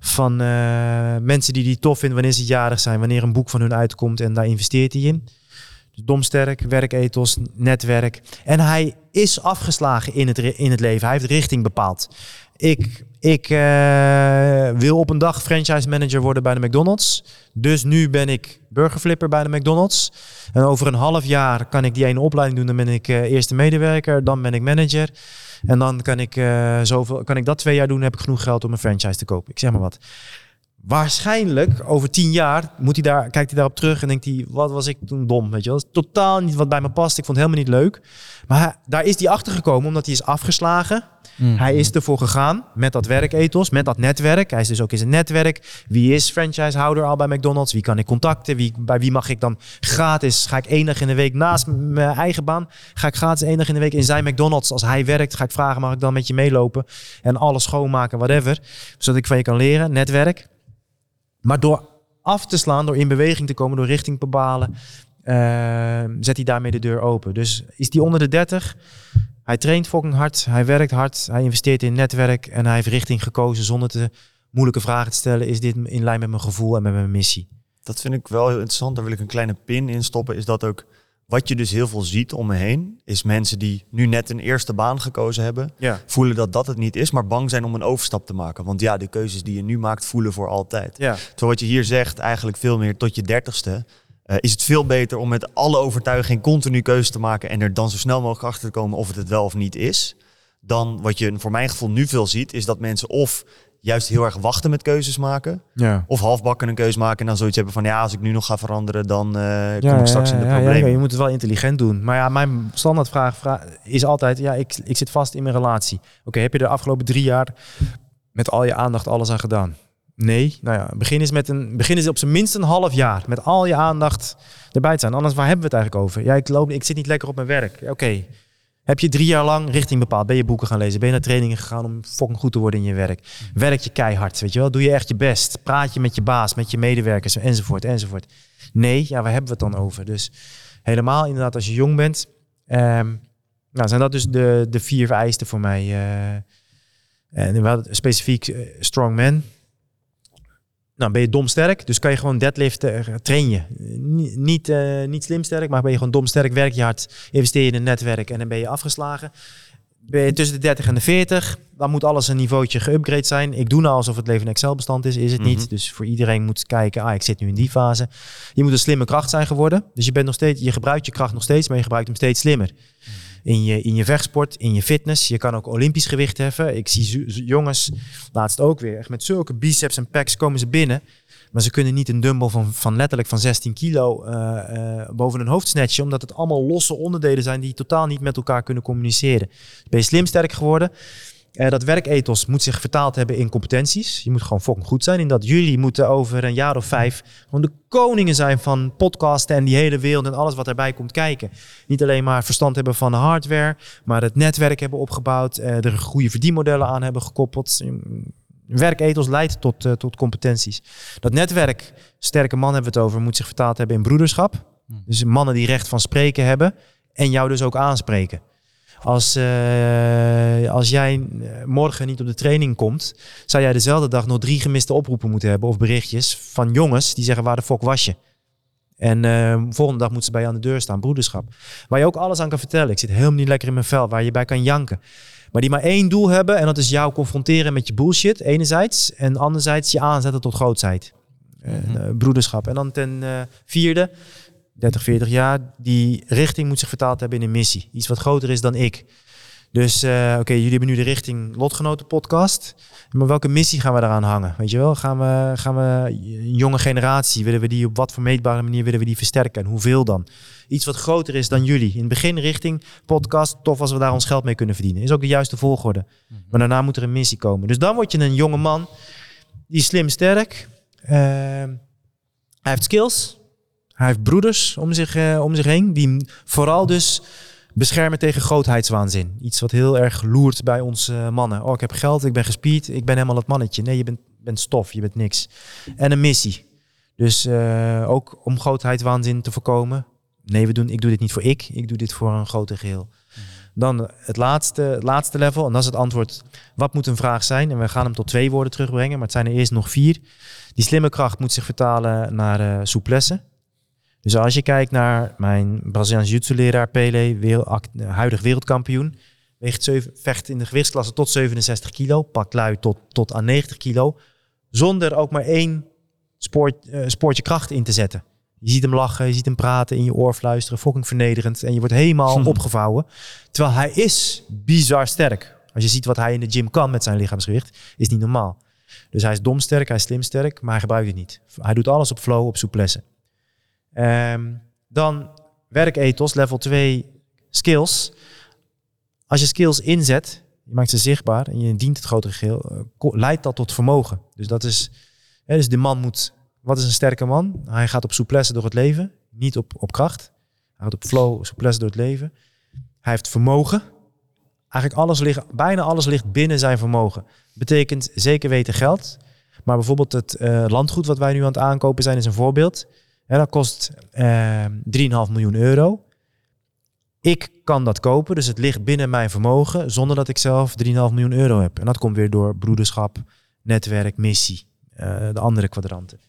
van eh, mensen die hij tof vindt wanneer ze jarig zijn, wanneer een boek van hun uitkomt en daar investeert hij in. Dus domsterk, werkethos, netwerk. En hij is afgeslagen in het, in het leven. Hij heeft richting bepaald. Ik, ik eh, wil op een dag franchise manager worden bij de McDonald's. Dus nu ben ik burgerflipper bij de McDonald's. En over een half jaar kan ik die ene opleiding doen. Dan ben ik eh, eerste medewerker, dan ben ik manager. En dan kan ik, eh, zoveel, kan ik dat twee jaar doen. Heb ik genoeg geld om een franchise te kopen. Ik zeg maar wat. Waarschijnlijk over tien jaar moet hij daar, kijkt hij daarop terug en denkt hij, wat was ik toen dom, weet je wel. Dat is totaal niet wat bij me past. Ik vond het helemaal niet leuk. Maar hij- daar is hij achter gekomen omdat hij is afgeslagen. Hij is ervoor gegaan met dat werkethos, met dat netwerk. Hij is dus ook in zijn netwerk. Wie is franchisehouder al bij McDonald's? Wie kan ik contacten? Wie, bij wie mag ik dan gratis? Ga ik één dag in de week naast mijn eigen baan? Ga ik gratis één dag in de week in zijn McDonald's? Als hij werkt, ga ik vragen, mag ik dan met je meelopen? En alles schoonmaken, whatever. Zodat ik van je kan leren, netwerk. Maar door af te slaan, door in beweging te komen, door richting te bepalen, eh, zet hij daarmee de deur open. Dus is hij onder de 30? Hij traint fucking hard, hij werkt hard, hij investeert in netwerk en hij heeft richting gekozen zonder te moeilijke vragen te stellen. Is dit in lijn met mijn gevoel en met mijn missie? Dat vind ik wel heel interessant. Daar wil ik een kleine pin in stoppen. Is dat ook wat je dus heel veel ziet om me heen. Is mensen die nu net een eerste baan gekozen hebben. Ja. Voelen dat dat het niet is. Maar bang zijn om een overstap te maken. Want ja, de keuzes die je nu maakt voelen voor altijd. Ja. Terwijl wat je hier zegt eigenlijk veel meer tot je dertigste. eh, is het veel beter om met alle overtuiging continu keuzes te maken. En er dan zo snel mogelijk achter te komen of het het wel of niet is. Dan wat je voor mijn gevoel nu veel ziet. Is dat mensen of juist heel erg wachten met keuzes maken. Ja. Of halfbakken een keus maken en dan zoiets hebben van ja, als ik nu nog ga veranderen, dan eh, kom ik straks in de problemen. ja, je moet het wel intelligent doen. Maar ja, mijn standaardvraag vra- is altijd: ja, ik, ik zit vast in mijn relatie. Oké, heb je de afgelopen drie jaar met al je aandacht alles aan gedaan? Nee. Nou ja, begin is met een begin is op zijn minst een half jaar met al je aandacht erbij te zijn. Anders waar hebben we het eigenlijk over? Ja, ik loop, ik zit niet lekker op mijn werk. Oké. Heb je drie jaar lang richting bepaald? Ben je boeken gaan lezen? Ben je naar trainingen gegaan om fucking goed te worden in je werk? Werk je keihard, weet je wel? Doe je echt je best? Praat je met je baas, met je medewerkers, enzovoort, enzovoort. Nee, ja, waar hebben we het dan over? Dus helemaal inderdaad als je jong bent. ehm, nou, zijn dat dus de, de vier vereisten voor mij. eh en specifiek eh, strong man. Nou, ben je domsterk, dus kan je gewoon deadliften, eh, train je. Ni- niet, eh, niet slim sterk, maar ben je gewoon domsterk, werk je hard, investeer je in een netwerk en dan ben je afgeslagen. ben je tussen de 30 en de 40, dan moet alles een niveautje geüpgrade zijn. Ik doe nou alsof het leven een Excel-bestand is, is het Mhm. niet. Dus voor iedereen moet kijken, ah, ik zit nu in die fase. Je moet een slimme kracht zijn geworden. Dus je, bent nog steeds, je gebruikt je kracht nog steeds, maar je gebruikt hem steeds slimmer. In je, in je vechtsport, in je fitness. Je kan ook olympisch gewicht heffen. Ik zie jongens, laatst ook weer, echt met zulke biceps en pecs komen ze binnen. Maar ze kunnen niet een dumbbell van, van letterlijk van 16 kilo eh, eh, boven hun hoofd snatchen. Omdat het allemaal losse onderdelen zijn die totaal niet met elkaar kunnen communiceren. Ben je slim sterk geworden? Eh, dat werkethos moet zich vertaald hebben in competenties. Je moet gewoon fucking goed zijn in dat. Jullie moeten over een jaar of vijf gewoon de koningen zijn van podcasten en die hele wereld en alles wat erbij komt kijken. Niet alleen maar verstand hebben van de hardware, maar het netwerk hebben opgebouwd, eh, er goede verdienmodellen aan hebben gekoppeld. Werkethos leidt tot, eh, tot competenties. Dat netwerk, sterke man hebben we het over, moet zich vertaald hebben in broederschap. Dus mannen die recht van spreken hebben en jou dus ook aanspreken. Als, eh, als jij eh, morgen niet op de training komt, zou jij dezelfde dag nog drie gemiste oproepen moeten hebben of berichtjes van jongens die zeggen waar de fok was je. En eh, volgende dag moeten ze bij je aan de deur staan, broederschap. Waar je ook alles aan kan vertellen. Ik zit helemaal niet lekker in mijn vel, waar je bij kan janken. Maar die maar één doel hebben en dat is jou confronteren met je bullshit, enerzijds. En anderzijds je aanzetten tot grootheid. Eh, broederschap. En dan ten vierde, 30, 40 jaar, die richting moet zich vertaald hebben in een missie. Iets wat groter is dan ik. Dus eh, oké, jullie hebben nu de richting Lotgenoten podcast. Maar welke missie gaan we daaraan hangen? Weet je wel, gaan we, gaan we een jonge generatie, willen we die op wat voor meetbare manier willen we die versterken? En hoeveel dan? Iets wat groter is dan jullie. In het begin richting podcast, tof als we daar ons geld mee kunnen verdienen. Is ook de juiste volgorde. Maar daarna moet er een missie komen. Dus dan word je een jonge man, die is slim sterk. Eh, hij heeft skills. Hij heeft broeders om zich, eh, om zich heen, die vooral dus beschermen tegen grootheidswaanzin. Iets wat heel erg loert bij ons eh, mannen. Oh, ik heb geld, ik ben gespierd, ik ben helemaal het mannetje. Nee, je bent, bent stof, je bent niks. En een missie. Dus eh, ook om grootheidswaanzin te voorkomen. Nee, we doen, ik doe dit niet voor ik, ik doe dit voor een groter geheel. Dan het laatste, laatste level, en dat is het antwoord. Wat moet een vraag zijn? En we gaan hem tot twee woorden terugbrengen, maar het zijn er eerst nog vier. Die slimme kracht moet zich vertalen naar eh souplesse. Dus als je kijkt naar mijn Braziliaans jiu-jitsu-leraar Pele, wereld, act- huidig wereldkampioen, weegt zeven, vecht in de gewichtsklasse tot 67 kilo, pakt lui tot, tot aan 90 kilo, zonder ook maar één spoort, eh, spoortje kracht in te zetten. Je ziet hem lachen, je ziet hem praten, in je oor fluisteren, fucking vernederend. En je wordt helemaal opgevouwen. Terwijl hij is bizar sterk. Als je ziet wat hij in de gym kan met zijn lichaamsgewicht, is niet normaal. Dus hij is dom sterk, hij is slim sterk, maar hij gebruikt het niet. Hij doet alles op flow, op souplesse. Ehm, dan werkethos, level 2 skills. Als je skills inzet, je maakt ze zichtbaar en je dient het grotere geheel, eh, leidt dat tot vermogen. Dus dat is, hè, dus de man moet, wat is een sterke man? Hij gaat op souplesse door het leven, niet op, op kracht. Hij gaat op flow, souplesse door het leven. Hij heeft vermogen. Eigenlijk alles ligt, bijna alles ligt binnen zijn vermogen. Betekent zeker weten geld. Maar bijvoorbeeld het eh, landgoed wat wij nu aan het aankopen zijn is een voorbeeld. En dat kost eh 3,5 miljoen euro. Ik kan dat kopen, dus het ligt binnen mijn vermogen zonder dat ik zelf 3,5 miljoen euro heb. En dat komt weer door broederschap, netwerk, missie, eh, de andere kwadranten.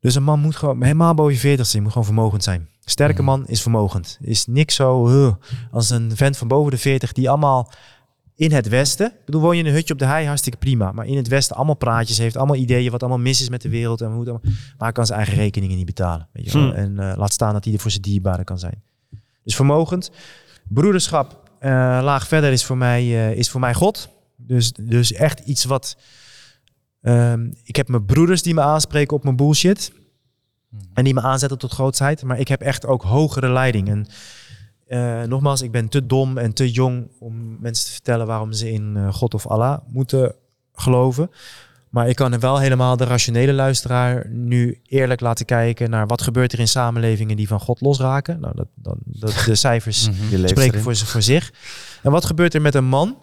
Dus een man moet gewoon helemaal boven je 40 zijn, moet gewoon vermogend zijn. Sterke man is vermogend. Is niks zo als een vent van boven de 40 die allemaal in het westen. Ik bedoel, woon je in een hutje op de hei, hartstikke prima. Maar in het westen allemaal praatjes heeft, allemaal ideeën wat allemaal mis is met de wereld. En hoe het allemaal, maar kan zijn eigen rekeningen niet betalen. Weet je wel? Hm. En eh, laat staan dat hij er voor zijn dierbaren kan zijn. Dus vermogend. Broederschap, eh, laag verder, is voor mij, eh, is voor mij God. Dus, dus echt iets wat... ehm, ik heb mijn broeders die me aanspreken op mijn bullshit. En die me aanzetten tot grootsheid. Maar ik heb echt ook hogere leiding. En eh, nogmaals, ik ben te dom en te jong om mensen te vertellen waarom ze in eh, God of Allah moeten geloven. Maar ik kan wel helemaal de rationele luisteraar nu eerlijk laten kijken naar wat gebeurt er in samenlevingen die van God losraken. Nou, dat, dat, dat, de cijfers Mhm. Spreken voor zich. En wat gebeurt er met een man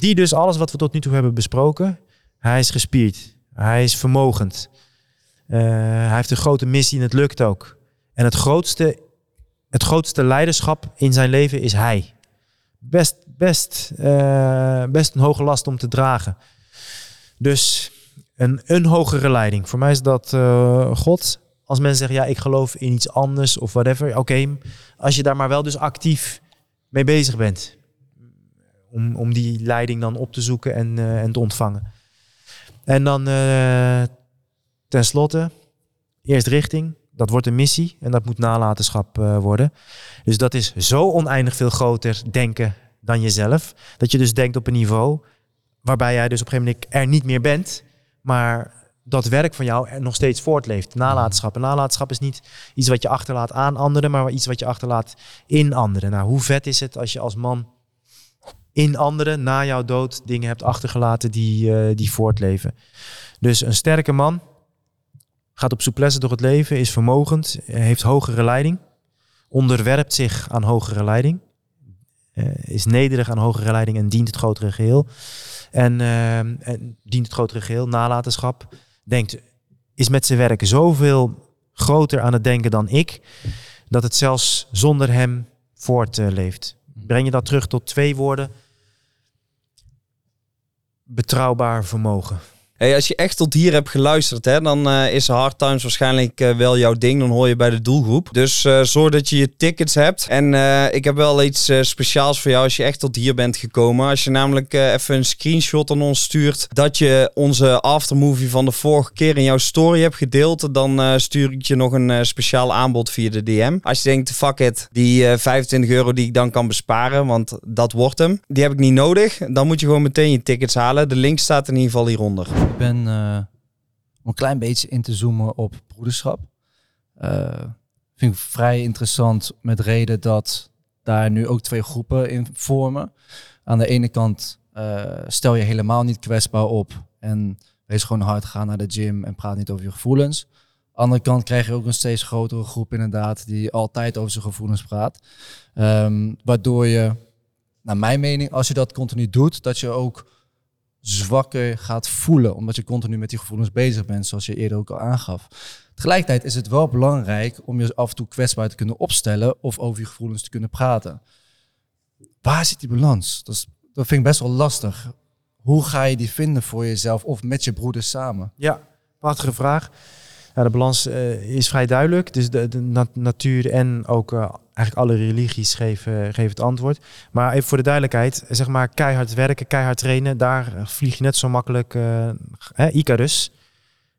die dus alles wat we tot nu toe hebben besproken, hij is gespierd, hij is vermogend, Eh, hij heeft een grote missie en het lukt ook. En het grootste, het grootste leiderschap in zijn leven is hij. Best, best, eh, best een hoge last om te dragen. Dus een, een hogere leiding. Voor mij is dat eh, God. Als mensen zeggen, ja, ik geloof in iets anders of whatever. Oké, als je daar maar wel dus actief mee bezig bent. om, om die leiding dan op te zoeken en, eh, en te ontvangen. En dan uh, tenslotte, eerst richting. Dat wordt een missie en dat moet nalatenschap uh, worden. Dus dat is zo oneindig veel groter denken dan jezelf. Dat je dus denkt op een niveau waarbij jij dus op een gegeven moment er niet meer bent. Maar dat werk van jou er nog steeds voortleeft. Nalatenschap. En nalatenschap is niet iets wat je achterlaat aan anderen, maar iets wat je achterlaat in anderen. Nou, hoe vet is het als je als man in anderen na jouw dood dingen hebt achtergelaten die, uh, die voortleven. Dus een sterke man gaat op souplesse door het leven, is vermogend, heeft hogere leiding, onderwerpt zich aan hogere leiding, uh, is nederig aan hogere leiding en dient het grotere geheel. En, uh, en dient het grotere geheel, nalatenschap denkt, is met zijn werk zoveel groter aan het denken dan ik, dat het zelfs zonder hem voortleeft. Breng je dat terug tot twee woorden. Betrouwbaar vermogen. Hey, als je echt tot hier hebt geluisterd, hè, dan uh, is Hard Times waarschijnlijk uh, wel jouw ding. Dan hoor je bij de doelgroep. Dus uh, zorg dat je je tickets hebt. En ik heb wel iets speciaals voor jou als je echt tot hier bent gekomen. Als je namelijk even een screenshot aan ons stuurt dat je onze aftermovie van de vorige keer in jouw story hebt gedeeld, dan stuur ik je nog een speciaal aanbod via de DM. Als je denkt, fuck it, die 25 euro die ik dan kan besparen, want dat wordt hem, die heb ik niet nodig. Dan moet je gewoon meteen je tickets halen. De link staat in ieder geval hieronder. Ik ben uh, om een klein beetje in te zoomen op broederschap. Uh, vind ik vrij interessant met reden dat daar nu ook twee groepen in vormen. Aan de ene kant uh, stel je helemaal niet kwetsbaar op en wees gewoon hard gaan naar de gym en praat niet over je gevoelens. Aan de andere kant krijg je ook een steeds grotere groep inderdaad die altijd over zijn gevoelens praat. Um, waardoor je, naar mijn mening, als je dat continu doet, dat je ook zwakker gaat voelen, omdat je continu met die gevoelens bezig bent, zoals je eerder ook al aangaf. Tegelijkertijd is het wel belangrijk om je af en toe kwetsbaar te kunnen opstellen of over je gevoelens te kunnen praten. Waar zit die balans? Dat, is, dat vind ik best wel lastig. Hoe ga je die vinden voor jezelf of met je broeders samen? Ja, prachtige vraag. Ja, de balans uh, is vrij duidelijk. Dus de, de nat natuur en ook uh, eigenlijk alle religies geven, geven het antwoord. Maar even voor de duidelijkheid, zeg maar keihard werken, keihard trainen, daar vlieg je net zo makkelijk uh, hè, Icarus.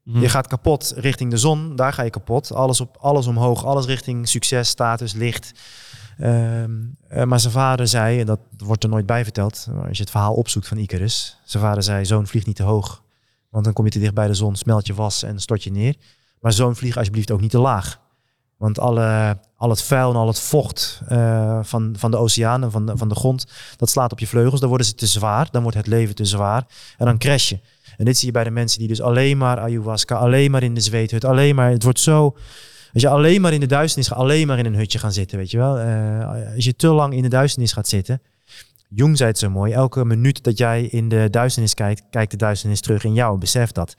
Mm. Je gaat kapot richting de zon, daar ga je kapot. Alles, op, alles omhoog, alles richting succes, status, licht. Um, uh, maar zijn vader zei, en dat wordt er nooit bij verteld, als je het verhaal opzoekt van Icarus. Zijn vader zei, zoon vlieg niet te hoog, want dan kom je te dicht bij de zon, smelt je was en stort je neer. Maar zo'n vlieg alsjeblieft ook niet te laag. Want alle, al het vuil en al het vocht uh, van, van de oceanen, van de, van de grond, dat slaat op je vleugels. Dan worden ze te zwaar, dan wordt het leven te zwaar en dan crash je. En dit zie je bij de mensen die dus alleen maar ayahuasca, alleen maar in de zweethut, alleen maar, het wordt zo... Als je alleen maar in de duisternis gaat, alleen maar in een hutje gaan zitten, weet je wel. Uh, als je te lang in de duisternis gaat zitten, Jung zei het zo mooi. Elke minuut dat jij in de duisternis kijkt, kijkt de duisternis terug in jou. Besef dat.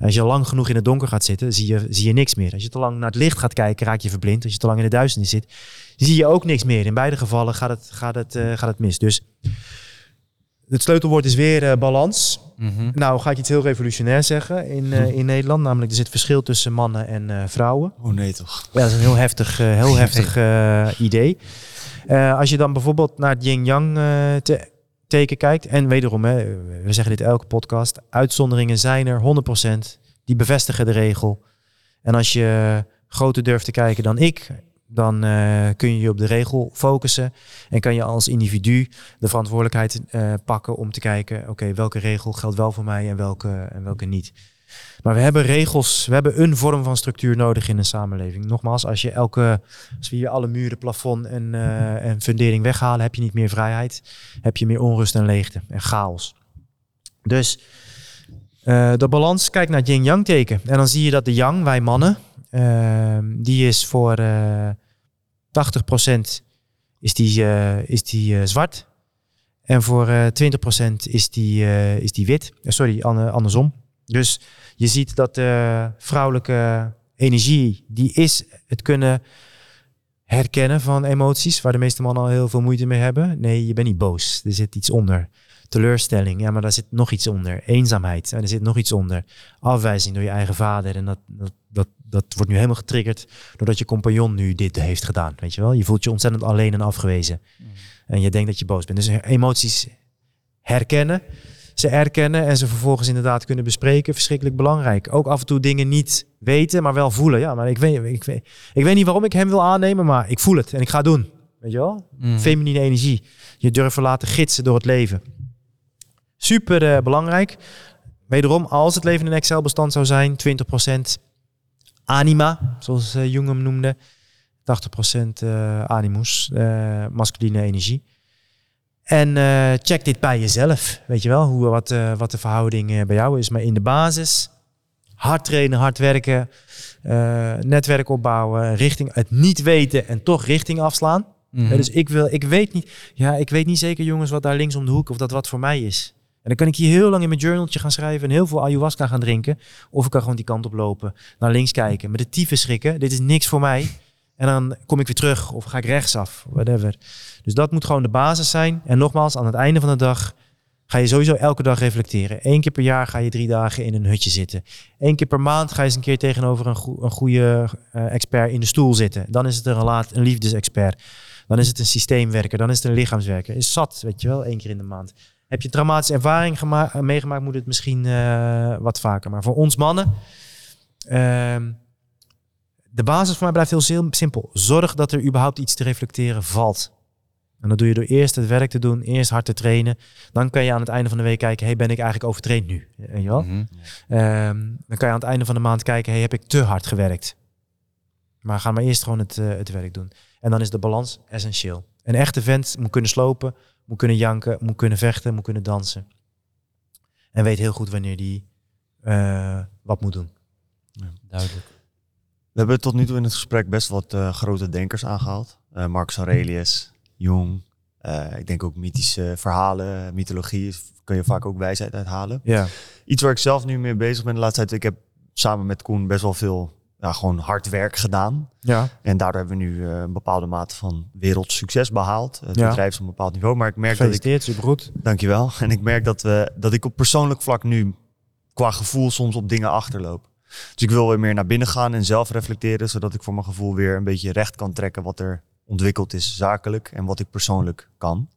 Als je lang genoeg in het donker gaat zitten, zie je, zie je niks meer. Als je te lang naar het licht gaat kijken, raak je verblind. Als je te lang in de duisternis zit, zie je ook niks meer. In beide gevallen gaat het, gaat het, uh, gaat het mis. Dus het sleutelwoord is weer uh, balans. Mm -hmm. Nou ga ik iets heel revolutionair zeggen in, uh, in Nederland. Namelijk er zit verschil tussen mannen en vrouwen. Oh nee toch? Ja, dat is een heel heftig, heel heftig idee. Uh, als je dan bijvoorbeeld naar het yin-yang uh, te teken kijkt. En wederom, hè, we zeggen dit elke podcast. Uitzonderingen zijn er 100%. Die bevestigen de regel. En als je groter durft te kijken dan ik, dan uh, kun je je op de regel focussen. En kan je als individu de verantwoordelijkheid pakken om te kijken, oké, welke regel geldt wel voor mij en welke, en welke niet. Maar we hebben regels, we hebben een vorm van structuur nodig in een samenleving. Nogmaals, als je elke, als we hier alle muren, plafond en, uh, en fundering weghalen, heb je niet meer vrijheid. Heb je meer onrust en leegte en chaos. Dus uh, de balans, kijk naar het yin-yang teken. En dan zie je dat de yang, wij mannen, uh, die is voor uh, 80% is die, is die zwart. En voor 20% is die, is die wit. sorry, andersom. Dus je ziet dat de vrouwelijke energie, die is het kunnen herkennen van emoties, waar de meeste mannen al heel veel moeite mee hebben. Nee, je bent niet boos. Er zit iets onder. Teleurstelling, ja, maar daar zit nog iets onder. Eenzaamheid, en er zit nog iets onder. Afwijzing door je eigen vader. En dat, dat, dat, dat wordt nu helemaal getriggerd doordat je compagnon nu dit heeft gedaan. Weet je wel? Je voelt je ontzettend alleen en afgewezen. Mm. En je denkt dat je boos bent. Dus emoties herkennen, ze erkennen en ze vervolgens inderdaad kunnen bespreken. Verschrikkelijk belangrijk. Ook af en toe dingen niet weten, maar wel voelen. Ja, maar ik weet, ik weet, ik weet niet waarom ik hem wil aannemen, maar ik voel het en ik ga het doen. Weet je wel? Mhm. Feminine energie. Je durven laten gidsen door het leven. Super eh, belangrijk. Wederom, als het leven een Excel-bestand zou zijn, 20% anima, zoals eh, Jung hem noemde. 80% eh, animus, masculine energie. En eh, check dit bij jezelf. Weet je wel, hoe, wat, eh, wat de verhouding eh, bij jou is. Maar in de basis, hard trainen, hard werken, netwerk opbouwen, richting het niet weten en toch richting afslaan. Mhm. Dus ik, wil, ik weet niet, ja, ik weet niet zeker jongens wat daar links om de hoek of dat wat voor mij is. En dan kan ik hier heel lang in mijn journaltje gaan schrijven en heel veel ayahuasca gaan drinken. Of ik kan gewoon die kant op lopen, naar links kijken, met de tyfus schrikken. Dit is niks voor mij. En dan kom ik weer terug of ga ik rechtsaf, whatever. Dus dat moet gewoon de basis zijn. En nogmaals, aan het einde van de dag ga je sowieso elke dag reflecteren. Eén keer per jaar ga je drie dagen in een hutje zitten. Eén keer per maand ga je eens een keer tegenover een, een goede eh, expert in de stoel zitten. Dan is het een, relaat, een liefdesexpert. Dan is het een systeemwerker. Dan is het een lichaamswerker. Is zat, weet je wel, één keer in de maand. Heb je traumatische ervaring gema- meegemaakt, moet het misschien eh, wat vaker. Maar voor ons mannen, ehm, de basis voor mij blijft heel sim- simpel. Zorg dat er überhaupt iets te reflecteren valt. En dat doe je door eerst het werk te doen, eerst hard te trainen. Dan kan je aan het einde van de week kijken, hey, ben ik eigenlijk overtraind nu? Weet je wel? Mhm. Ehm, dan kan je aan het einde van de maand kijken, hey, heb ik te hard gewerkt? Maar ga maar eerst gewoon het, eh, het werk doen. En dan is de balans essentieel. Een echte vent moet kunnen slopen, moet kunnen janken, moet kunnen vechten, moet kunnen dansen. En weet heel goed wanneer die eh, wat moet doen. Duidelijk. We hebben tot nu toe in het gesprek best wat eh, grote denkers aangehaald. Eh, Marcus Aurelius, Jung. eh, ik denk ook mythische verhalen, mythologie. Kun je vaak ook wijsheid uithalen. Ja, Iets waar ik zelf nu mee bezig ben de laatste tijd. Ik heb samen met Koen best wel veel ja, gewoon hard werk gedaan. ja, En daardoor hebben we nu een bepaalde mate van wereldsucces behaald. Het Ja. bedrijf is op een bepaald niveau. Maar ik merk dat ik supergoed. Dankjewel. En ik merk dat, we, dat ik op persoonlijk vlak nu qua gevoel soms op dingen achterloop. Dus ik wil weer meer naar binnen gaan en zelf reflecteren, zodat ik voor mijn gevoel weer een beetje recht kan trekken wat er ontwikkeld is zakelijk en wat ik persoonlijk kan.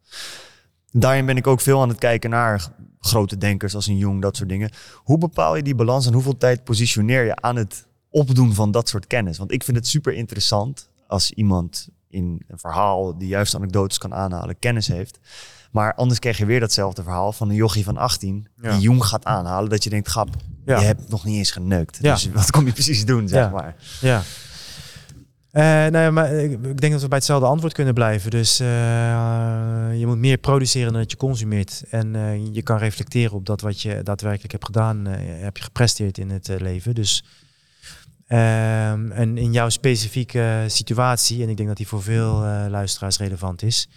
Daarin ben ik ook veel aan het kijken naar grote denkers als een Jong, dat soort dingen. Hoe bepaal je die balans en hoeveel tijd positioneer je aan het opdoen van dat soort kennis? Want ik vind het super interessant als iemand in een verhaal die juist anekdotes kan aanhalen, kennis heeft. Maar anders krijg je weer datzelfde verhaal van een jochie van 18 Ja. die jong gaat aanhalen. Dat je denkt, grap, Ja. je hebt nog niet eens geneukt. Ja. Dus wat kom je precies doen, zeg maar. Ja. Nou ja, maar ik, denk dat we bij hetzelfde antwoord kunnen blijven. Dus eh, je moet meer produceren dan dat je consumeert. En eh, je kan reflecteren op dat wat je daadwerkelijk hebt gedaan, heb je gepresteerd in het leven. Dus ehm, en in jouw specifieke situatie, en ik denk dat die voor veel luisteraars relevant is,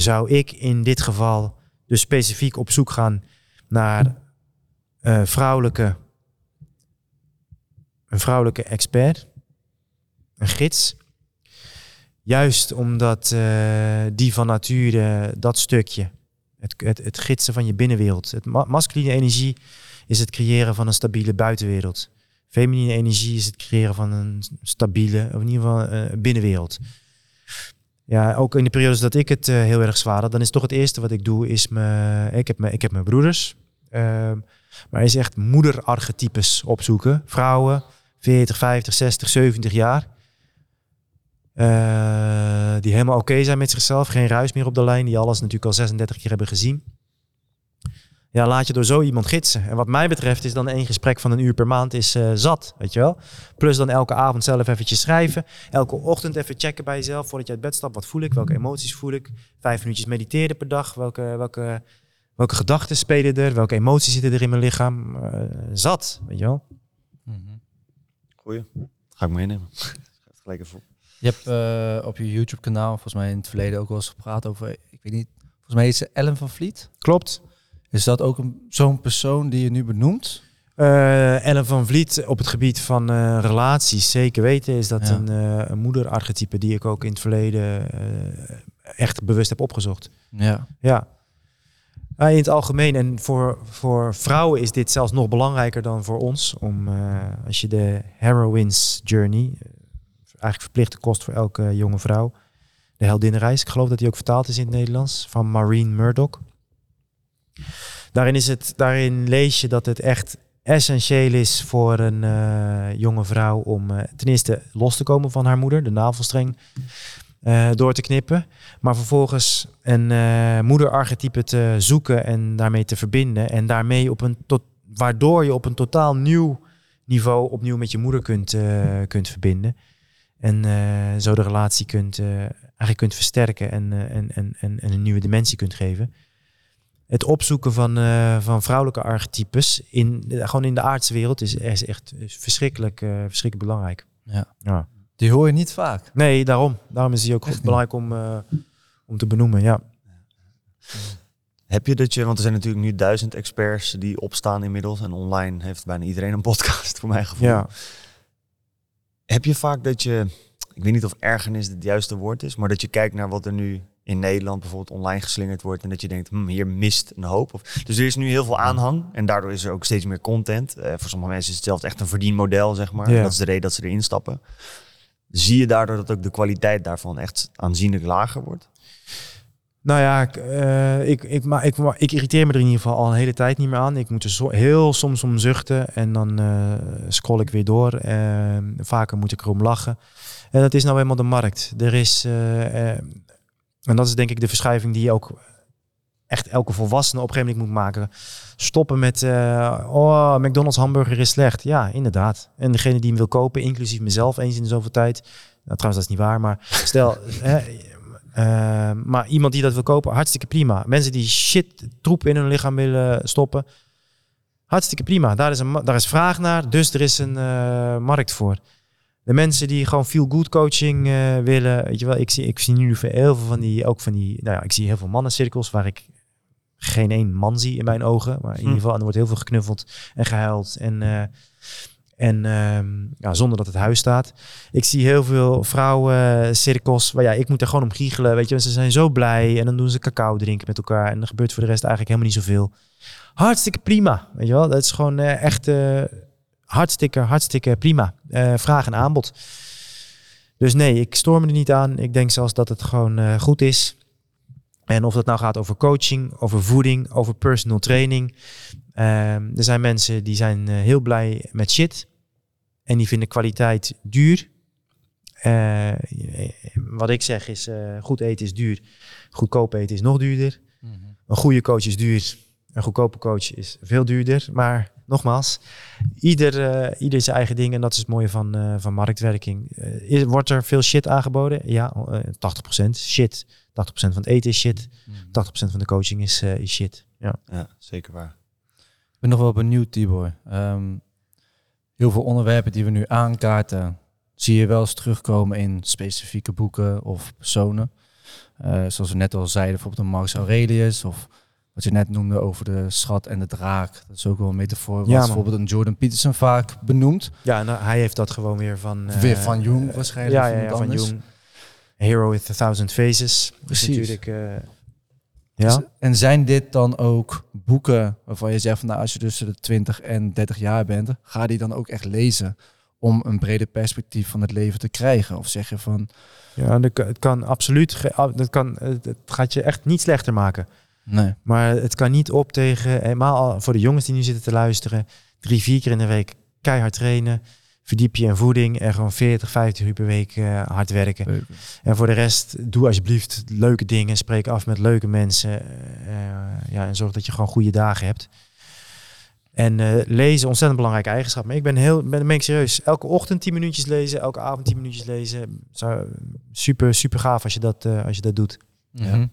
zou ik in dit geval dus specifiek op zoek gaan naar eh, vrouwelijke, een vrouwelijke expert een gids. Juist omdat eh, die van nature dat stukje, het, het, het gidsen van je binnenwereld. Het ma masculine energie is het creëren van een stabiele buitenwereld. Feminine energie is het creëren van een stabiele, of in ieder geval eh, binnenwereld. Ja, ook in de periodes dat ik het eh, heel erg zwaar had, dan is toch het eerste wat ik doe, is me, ik heb, me, ik heb mijn broeders, ehm, maar is echt moederarchetypes opzoeken. Vrouwen, 40, 50, 60, 70 jaar. Eh, die helemaal oké zijn met zichzelf. Geen ruis meer op de lijn. Die alles natuurlijk al 36 keer hebben gezien. Ja, laat je door zo iemand gidsen. En wat mij betreft is dan één gesprek van een uur per maand is eh, zat, weet je wel. Plus dan elke avond zelf eventjes schrijven. Elke ochtend even checken bij jezelf voordat je uit bed stapt. Wat voel ik? Welke emoties voel ik? Vijf minuutjes mediteren per dag. Welke, welke, welke gedachten spelen er? Welke emoties zitten er in mijn lichaam? Eh, zat, weet je wel. Mhm. Goeie. Ga ik meenemen. Gelijk even op. Je hebt eh, op je YouTube kanaal volgens mij in het verleden ook wel eens gepraat over, ik weet niet, volgens mij is ze Ellen van Vliet. Klopt. Is dat ook zo'n persoon die je nu benoemt? Eh, Ellen van Vliet op het gebied van eh, relaties, zeker weten, is dat Ja. een, eh een moederarchetype die ik ook in het verleden echt bewust heb opgezocht. Ja. Ja. Ah, in het algemeen en voor, voor vrouwen is dit zelfs nog belangrijker dan voor ons. Om, als je de Heroines Journey, eigenlijk verplichte kost voor elke jonge vrouw, de heldinnenreis, ik geloof dat die ook vertaald is in het Nederlands, van Maureen Murdoch. Daarin, is het, daarin lees je dat het echt essentieel is voor een eh, jonge vrouw om eh, ten eerste los te komen van haar moeder, de navelstreng eh, door te knippen. Maar vervolgens een moederarchetype te zoeken en daarmee te verbinden. En daarmee op een tot, waardoor je op een totaal nieuw niveau opnieuw met je moeder kunt, kunt verbinden. En zo de relatie kunt, eigenlijk kunt versterken en, en, en, en, en een nieuwe dimensie kunt geven. Het opzoeken van, eh, van vrouwelijke archetypes in, gewoon in de aardse wereld is, is echt verschrikkelijk, eh, verschrikkelijk belangrijk. Ja. Ja. Die hoor je niet vaak. Nee, daarom. Daarom is die ook goed belangrijk om, eh, om te benoemen. Ja. Heb je dat je, want er zijn natuurlijk nu duizend experts die opstaan inmiddels. En online heeft bijna iedereen een podcast, voor mijn gevoel. Ja. Heb je vaak dat je, ik weet niet of ergernis het juiste woord is, maar dat je kijkt naar wat er nu in Nederland bijvoorbeeld online geslingerd wordt en dat je denkt, hm, hier mist een hoop. Of, dus er is nu heel veel aanhang en daardoor is er ook steeds meer content. Eh, voor sommige mensen is het zelfs echt een verdienmodel, zeg maar. Dat is de reden dat ze erin stappen. Zie je daardoor dat ook de kwaliteit daarvan echt aanzienlijk lager wordt? Nou ja, ik, eh, ik, ik, maar ik, maar ik irriteer me er in ieder geval al een hele tijd niet meer aan. Ik moet er zo, heel soms om zuchten en dan eh, scroll ik weer door. Vaker moet ik erom lachen. En dat is nou eenmaal de markt. Er is, en dat is denk ik de verschuiving die ook echt elke volwassene op een gegeven moment moet maken. Stoppen met, eh, oh, McDonald's hamburger is slecht. Ja, inderdaad. En degene die hem wil kopen, inclusief mezelf, eens in zoveel tijd. Nou, trouwens, dat is niet waar, maar stel... hè, eh, maar iemand die dat wil kopen, hartstikke prima. Mensen die shit, troep in hun lichaam willen stoppen, hartstikke prima. Daar is, een, daar is vraag naar, dus er is een eh, markt voor. De mensen die gewoon feel good coaching eh, willen, weet je wel, ik zie, ik zie nu heel veel van die, ook van die, nou ja, ik zie heel veel mannencirkels waar ik geen één man zie in mijn ogen, maar in Hm. ieder geval, en er wordt heel veel geknuffeld en gehuild en, eh, en ehm, ja, zonder dat het huis staat. Ik zie heel veel vrouwencirkels, waar ja, ik moet er gewoon om giechelen, weet je, ze zijn zo blij en dan doen ze cacao drinken met elkaar en er gebeurt voor de rest eigenlijk helemaal niet zoveel. Hartstikke prima, weet je wel, dat is gewoon eh, echt hartstikke, hartstikke prima. Eh, vraag en aanbod. Dus nee, ik stoor me er niet aan. Ik denk zelfs dat het gewoon eh, goed is. En of dat nou gaat over coaching, over voeding, over personal training. Ehm, er zijn mensen die zijn eh, heel blij met shit. En die vinden kwaliteit duur. Wat ik zeg is, goed eten is duur. Goedkoop eten is nog duurder. Een goede coach is duur. Een goedkope coach is veel duurder. Maar nogmaals, ieder, eh, ieder zijn eigen ding. En dat is het mooie van, eh, van marktwerking. Eh, is, wordt er veel shit aangeboden? Ja, eh 80% shit. 80% van het eten is shit. 80% van de coaching is, eh, is shit. Ja. Ja, zeker waar. Ik ben nog wel benieuwd, Tibor. Ehm, heel veel onderwerpen die we nu aankaarten, zie je wel eens terugkomen in specifieke boeken of personen. Eh, zoals we net al zeiden, bijvoorbeeld een Marcus Aurelius of wat je net noemde over de schat en de draak. Dat is ook wel een metafoor wat Ja, bijvoorbeeld een Jordan Peterson vaak benoemt. Ja, en hij heeft dat gewoon weer van... eh, Weer van Jung eh, waarschijnlijk, Ja, ja, ja, van. Jung. Hero with a Thousand Faces. Precies. Natuurlijk... eh, ja. En zijn dit dan ook boeken waarvan je zegt van nou, als je tussen de 20 en 30 jaar bent, ga die dan ook echt lezen om een breder perspectief van het leven te krijgen? Of zeg je van Ja, het kan absoluut... Dat kan, het gaat je echt niet slechter maken. Nee, Maar het kan niet op tegen, helemaal al voor de jongens die nu zitten te luisteren, drie, vier keer in de week keihard trainen. Verdiep je in voeding en gewoon 40, 50 uur per week eh, hard werken. En voor de rest, doe alsjeblieft leuke dingen. Spreek af met leuke mensen. eh, ja, en zorg dat je gewoon goede dagen hebt. En eh, lezen, ontzettend belangrijke eigenschap. Maar ik ben heel, ben, ben ik serieus. Elke ochtend 10 minuutjes lezen, elke avond 10 minuutjes lezen. Zou, super, super gaaf als je dat, eh, als je dat doet. Mhm.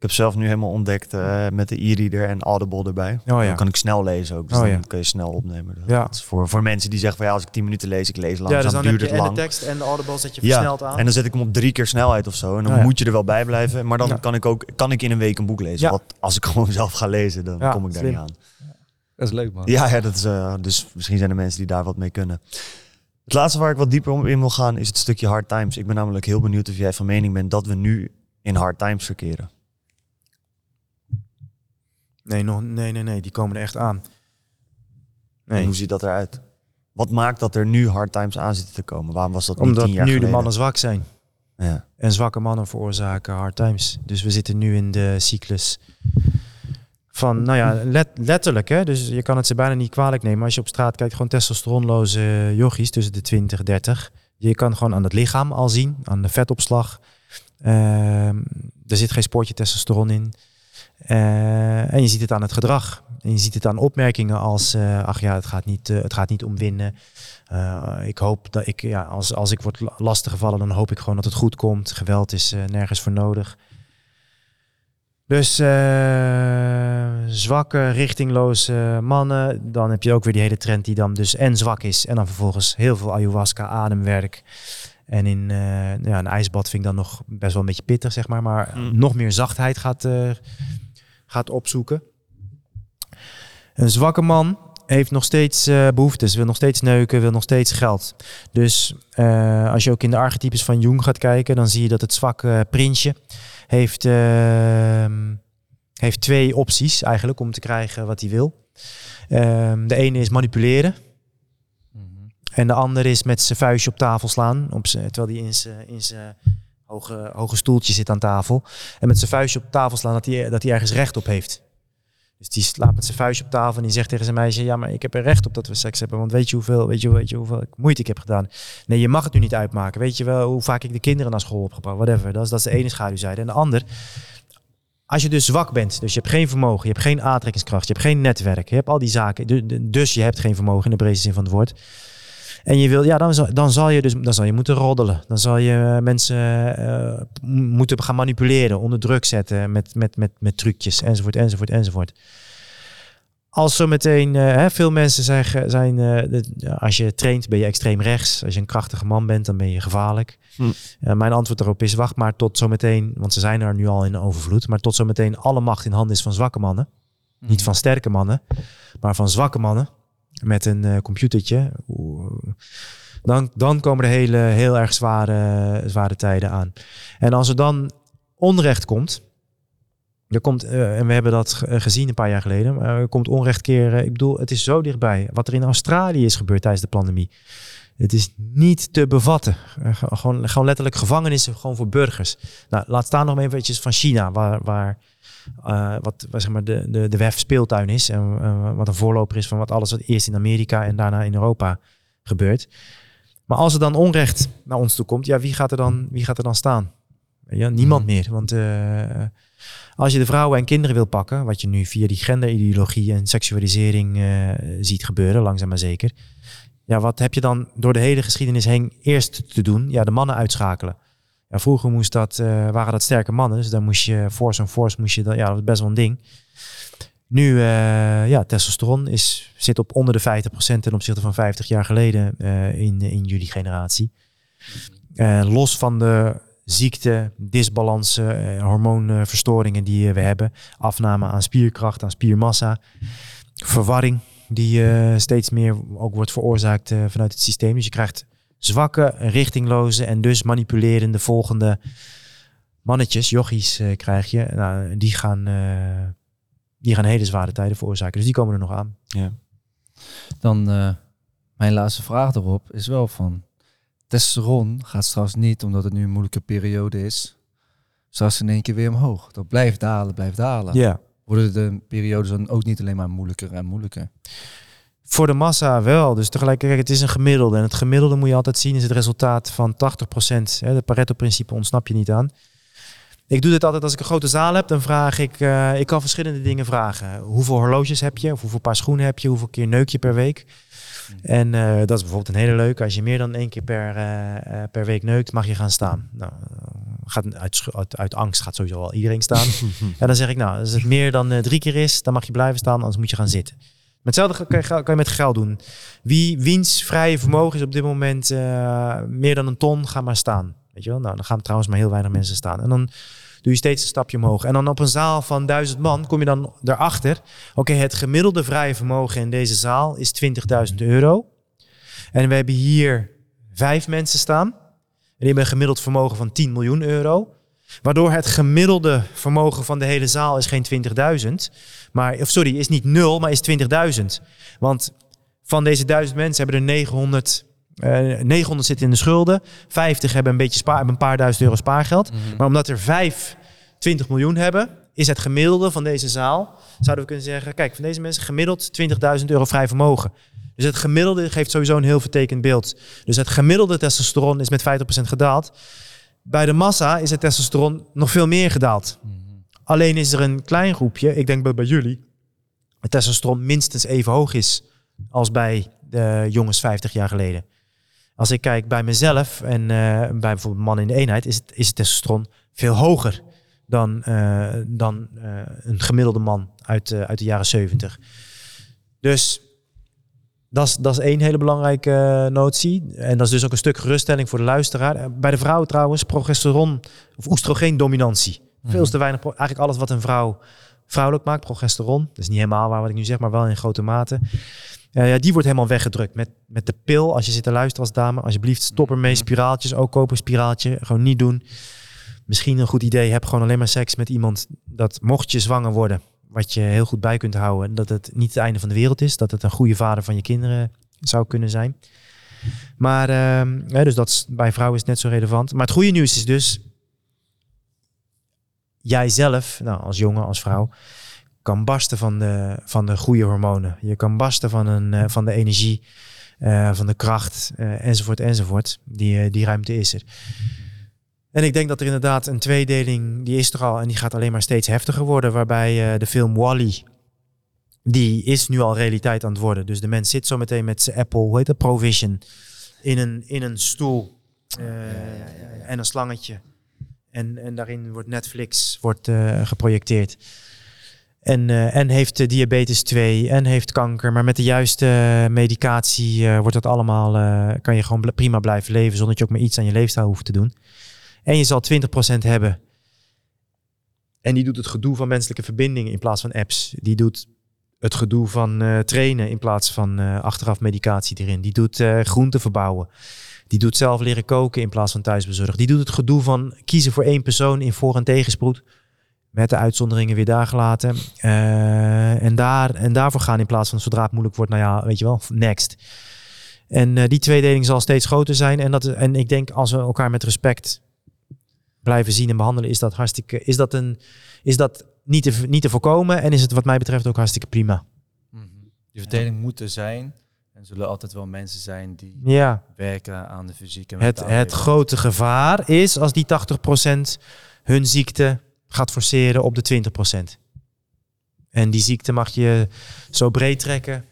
Ik heb zelf nu helemaal ontdekt eh, met de e-reader en Audible erbij. Oh ja. Dan kan ik snel lezen ook. Dus Oh dan ja. kun je snel opnemen. Dus Ja. dat is voor, voor mensen die zeggen van ja, als ik 10 minuten lees, ik lees Ja, langzaam, dus dan duurt het en lang. de tekst en de audible zet je Ja, versneld aan. en dan zet ik hem op drie keer snelheid of zo. En dan Oh ja. moet je er wel bij blijven. Maar dan Ja. kan ik ook kan ik in een week een boek lezen. Ja. Want als ik gewoon zelf ga lezen, dan Ja, kom ik daar slim. niet aan. Dat is leuk man. Ja, ja dat is, eh, dus misschien zijn er mensen die daar wat mee kunnen. Het laatste waar ik wat dieper om in wil gaan is het stukje hard times. Ik ben namelijk heel benieuwd of jij van mening bent dat we nu in hard times verkeren. Nee, nog, nee, nee, nee, die komen er echt aan. En Nee, hoe ziet dat eruit? Wat maakt dat er nu hard times aan zitten te komen? Waarom was dat niet omdat tien jaar nu de mannen zwak zijn. Ja. En zwakke mannen veroorzaken hard times. Dus we zitten nu in de cyclus van, nou ja, let, letterlijk, hè? dus je kan het ze bijna niet kwalijk nemen. Als je op straat kijkt, gewoon testosteronloze jochies tussen de 20 30. Je kan gewoon aan het lichaam al zien, aan de vetopslag. Ehm, er zit geen spoortje testosteron in. Eh, en je ziet het aan het gedrag. En je ziet het aan opmerkingen als, eh, ach ja, het gaat niet, eh, het gaat niet om winnen. Ik hoop dat ik, ja, als, als ik word la- lastiggevallen, dan hoop ik gewoon dat het goed komt. Geweld is nergens voor nodig. Dus zwakke, richtingloze mannen. Dan heb je ook weer die hele trend die dan dus en zwak is. En dan vervolgens heel veel ayahuasca, ademwerk. En in ja, een ijsbad vind ik dan nog best wel een beetje pittig, zeg maar. Maar Mm. nog meer zachtheid gaat, gaat opzoeken. Een zwakke man heeft nog steeds eh, behoeftes, wil nog steeds neuken, wil nog steeds geld. Dus eh, als je ook in de archetypes van Jung gaat kijken, dan zie je dat het zwakke prinsje heeft, ehm, heeft twee opties eigenlijk om te krijgen wat hij wil. Ehm, de ene is manipuleren. En de ander is met zijn vuistje op tafel slaan. Op terwijl hij in zijn, in zijn hoge, hoge stoeltje zit aan tafel. En met zijn vuistje op tafel slaan dat hij, dat hij ergens recht op heeft. Dus die slaat met zijn vuistje op tafel en die zegt tegen zijn meisje: Ja, maar ik heb er recht op dat we seks hebben. Want weet je hoeveel, weet je, weet je hoeveel moeite ik heb gedaan? Nee, je mag het nu niet uitmaken. Weet je wel hoe vaak ik de kinderen naar school heb gebracht? Whatever. Dat is, dat is de ene schaduwzijde. En de ander, als je dus zwak bent, dus je hebt geen vermogen, je hebt geen aantrekkingskracht, je hebt geen netwerk, je hebt al die zaken, du- du- dus je hebt geen vermogen in de breedste zin van het woord. En je wil, ja, dan zal, dan zal je dus dan zal je moeten roddelen. Dan zal je eh, mensen eh, moeten gaan manipuleren, onder druk zetten met, met, met, met trucjes, enzovoort, enzovoort, enzovoort. Als zometeen, eh, hè, veel mensen zeggen, zijn, eh, als je traint ben je extreem rechts. Als je een krachtige man bent, dan ben je gevaarlijk. Hm. Eh, mijn antwoord daarop is, wacht maar tot zometeen, want ze zijn er nu al in overvloed, maar tot zometeen alle macht in handen is van zwakke mannen. Niet van sterke mannen, maar van zwakke mannen met een eh, computertje. Dan, dan komen er hele, heel erg zware, zware tijden aan. En als er dan onrecht komt, er komt, eh, en we hebben dat eh, gezien een paar jaar geleden, maar er komt onrecht keren. Ik bedoel, het is zo dichtbij. Wat er in Australië is gebeurd tijdens de pandemie. Het is niet te bevatten. Ge- gewoon, gewoon letterlijk gevangenissen gewoon voor burgers. Nou, laat staan nog eventjes van China, waar, waar eh, wat, wat zeg maar de, de, de WEF speeltuin is. En eh, wat een voorloper is van wat alles wat eerst in Amerika en daarna in Europa gebeurt. Maar als er dan onrecht naar ons toe komt, ja, wie gaat er dan, wie gaat er dan staan? Ja, niemand meer. Want eh, als je de vrouwen en kinderen wil pakken, wat je nu via die genderideologie en seksualisering ziet gebeuren, langzaam maar zeker. Ja, wat heb je dan door de hele geschiedenis heen eerst te doen? Ja, de mannen uitschakelen. Vroeger moest dat, eh, waren dat sterke mannen, dus dan moest je force en force, moest je dan, ja, dat was best wel een ding. Nu, eh, ja, testosteron is, zit op onder de 50% ten opzichte van 50 jaar geleden eh, in, in jullie generatie. Los van de ziekte, disbalansen, hormoonverstoringen die we hebben. Afname aan spierkracht, aan spiermassa. Verwarring die steeds meer ook wordt veroorzaakt vanuit het systeem. Dus je krijgt zwakke, richtingloze en dus manipulerende volgende mannetjes, jochies eh, krijg je. Nou, die, gaan, eh, die gaan hele zware tijden veroorzaken. Dus die komen er nog aan. Dan eh, mijn laatste vraag erop is wel van... Testosteron gaat straks niet, omdat het nu een moeilijke periode is... straks in één keer weer omhoog. Dat blijft dalen, blijft dalen. Ja. Worden de periodes dan ook niet alleen maar moeilijker en moeilijker? Voor de massa wel. Dus tegelijkertijd, het is een gemiddelde. En het gemiddelde moet je altijd zien is het resultaat van 80%. Hè, de Pareto-principe ontsnap je niet aan. Ik doe dit altijd als ik een grote zaal heb. Dan vraag ik, eh, ik kan verschillende dingen vragen. Hoeveel horloges heb je? Of hoeveel paar schoenen heb je? Hoeveel keer neuk je per week? En eh, dat is bijvoorbeeld een hele leuke. Als je meer dan één keer per, eh, per week neukt, mag je gaan staan. Nou, gaat uit, uit, uit angst gaat sowieso al iedereen staan. en dan zeg ik, nou, als het meer dan drie keer is, dan mag je blijven staan, anders moet je gaan zitten. Hetzelfde kan je, met geld doen. Wie wiens vrije vermogen is op dit moment eh, meer dan een ton, ga maar staan. Weet je wel? Nou, dan gaan trouwens maar heel weinig mensen staan. En dan doe je steeds een stapje omhoog. En dan op een zaal van duizend man kom je dan erachter. Oké, het gemiddelde vrije vermogen in deze zaal is 20.000 euro. En we hebben hier vijf mensen staan. Die hebben een gemiddeld vermogen van 10 miljoen euro. Waardoor het gemiddelde vermogen van de hele zaal is geen 20.000. Maar, of sorry, is niet nul, maar is 20.000. Want van deze duizend mensen hebben er 900, eh 900 zitten in de schulden. 50 hebben een beetje spaar, hebben een paar duizend euro spaargeld. Maar omdat er vijf 20 miljoen hebben, is het gemiddelde van deze zaal, zouden we kunnen zeggen, kijk, van deze mensen gemiddeld 20.000 euro vrij vermogen. Dus het gemiddelde geeft sowieso een heel vertekend beeld. Dus het gemiddelde testosteron is met 50% gedaald. Bij de massa is het testosteron nog veel meer gedaald. Alleen is er een klein groepje, ik denk bij, jullie, het testosteron minstens even hoog is als bij de jongens 50 jaar geleden. Als ik kijk bij mezelf en uh, bij bijvoorbeeld mannen in de eenheid, is het, is het testosteron veel hoger dan, uh, dan uh, een gemiddelde man uit, uit de jaren 70. Dus dat is, één hele belangrijke notie. En dat is dus ook een stuk geruststelling voor de luisteraar. Bij de vrouw trouwens, progesteron of oestrogeen-dominantie. Veel te weinig, eigenlijk alles wat een vrouw vrouwelijk maakt, progesteron. Dat is niet helemaal waar wat ik nu zeg, maar wel in grote mate. Uh, ja, die wordt helemaal weggedrukt met, met de pil. Als je zit te luisteren als dame, alsjeblieft stop ermee. Spiraaltjes, ook kopen spiraaltje. Gewoon niet doen. Misschien een goed idee, heb gewoon alleen maar seks met iemand dat mocht je zwanger worden, wat je heel goed bij kunt houden, dat het niet het einde van de wereld is, dat het een goede vader van je kinderen zou kunnen zijn. Maar uh, dus dat is, bij vrouwen is het net zo relevant. Maar het goede nieuws is dus, jijzelf, nou, als jongen, als vrouw, kan barsten van de, van de goede hormonen. Je kan barsten van, een, uh, van de energie, uh, van de kracht, uh, enzovoort, enzovoort. Die, die ruimte is er. En ik denk dat er inderdaad een tweedeling, die is er al en die gaat alleen maar steeds heftiger worden. Waarbij de film Wally, die is nu al realiteit aan het worden. Dus de mens zit zo meteen met zijn Apple, hoe heet dat, Provision, in een, in een stoel ja, ja, ja, en een slangetje. En, en daarin wordt Netflix wordt, uh, geprojecteerd. En, uh, en heeft diabetes 2 en heeft kanker. Maar met de juiste medicatie wordt dat allemaal, kan je gewoon prima blijven leven zonder dat je ook maar iets aan je leefstijl hoeft te doen. En je zal 20% hebben. En die doet het gedoe van menselijke verbindingen in plaats van apps. Die doet het gedoe van trainen in plaats van achteraf medicatie erin. Die doet groenten verbouwen. Die doet zelf leren koken in plaats van thuisbezorgd. Die doet het gedoe van kiezen voor één persoon in voor- en tegenspoed. Met de uitzonderingen weer daar gelaten. Uh, en, daar, en daarvoor gaan in plaats van zodra het moeilijk wordt, nou ja, weet je wel, next. En uh, die tweedeling zal steeds groter zijn. En, dat, en ik denk als we elkaar met respect blijven zien en behandelen, is dat hartstikke. Is dat, een, is dat niet, te, niet te voorkomen? En is het wat mij betreft ook hartstikke prima. -hmm. Die verdeling moet er zijn. Er zullen altijd wel mensen zijn die ja. werken aan de fysieke Het, het grote gevaar is als die 80% hun ziekte gaat forceren op de 20%. En die ziekte mag je zo breed trekken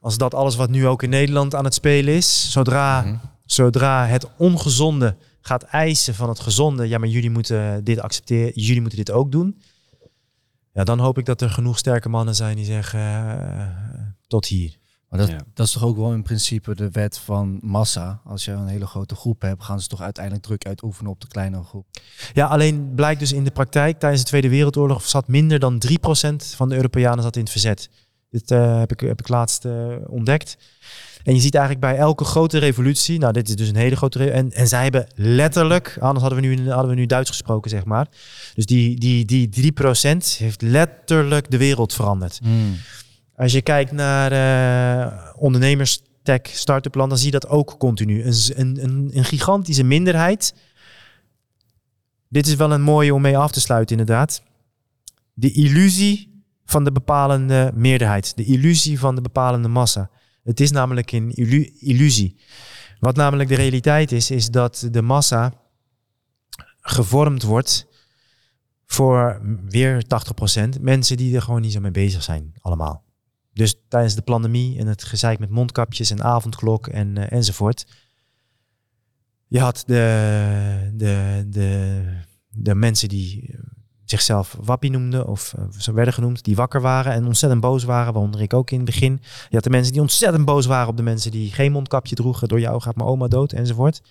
als dat alles wat nu ook in Nederland aan het spelen is. Zodra, mm -hmm. zodra het ongezonde gaat eisen van het gezonde, ja, maar jullie moeten dit accepteren, jullie moeten dit ook doen. Ja, dan hoop ik dat er genoeg sterke mannen zijn die zeggen uh, tot hier. Maar dat, ja. dat is toch ook wel in principe de wet van massa. Als je een hele grote groep hebt, gaan ze toch uiteindelijk druk uitoefenen op de kleinere groep. Ja, alleen blijkt dus in de praktijk tijdens de Tweede Wereldoorlog zat minder dan 3% van de Europeanen zat in het verzet. Dit uh, heb, ik, heb ik laatst uh, ontdekt. En je ziet eigenlijk bij elke grote revolutie, nou dit is dus een hele grote en, en zij hebben letterlijk, anders hadden we nu, hadden we nu Duits gesproken zeg maar. Dus die, die, die 3% heeft letterlijk de wereld veranderd. Mm. Als je kijkt naar uh, ondernemers, tech, start-up land, dan zie je dat ook continu. Een, een, een, gigantische minderheid. Dit is wel een mooie om mee af te sluiten, inderdaad. De illusie van de bepalende meerderheid. De illusie van de bepalende massa. Het is namelijk een illusie. Wat namelijk de realiteit is, is dat de massa gevormd wordt voor weer 80% mensen die er gewoon niet zo mee bezig zijn, allemaal. Dus tijdens de pandemie en het gezeik met mondkapjes en avondklok en, uh, enzovoort. Je had de, de, de, de mensen die zichzelf wappie noemden of uh, zo werden genoemd, die wakker waren en ontzettend boos waren, waaronder ik ook in het begin. Je had de mensen die ontzettend boos waren op de mensen die geen mondkapje droegen, door jou gaat mijn oma dood enzovoort.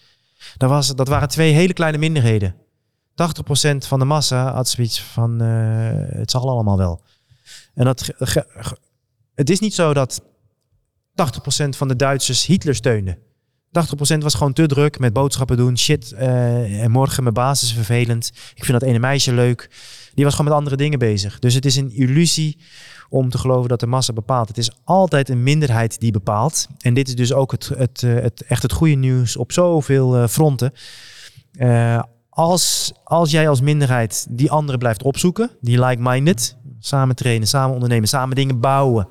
Dat, was, dat waren twee hele kleine minderheden. 80% van de massa had zoiets van, het zal allemaal wel. En dat het is niet zo dat 80% van de Duitsers Hitler steunde. 80% was gewoon te druk met boodschappen doen. Shit, uh, en morgen mijn baas is vervelend. Ik vind dat ene meisje leuk. Die was gewoon met andere dingen bezig. Dus het is een illusie om te geloven dat de massa bepaalt. Het is altijd een minderheid die bepaalt. En dit is dus ook het, het, het, het echt het goede nieuws op zoveel uh, fronten. Als, als jij als minderheid die anderen blijft opzoeken, die like-minded, samen trainen, samen ondernemen, samen dingen bouwen,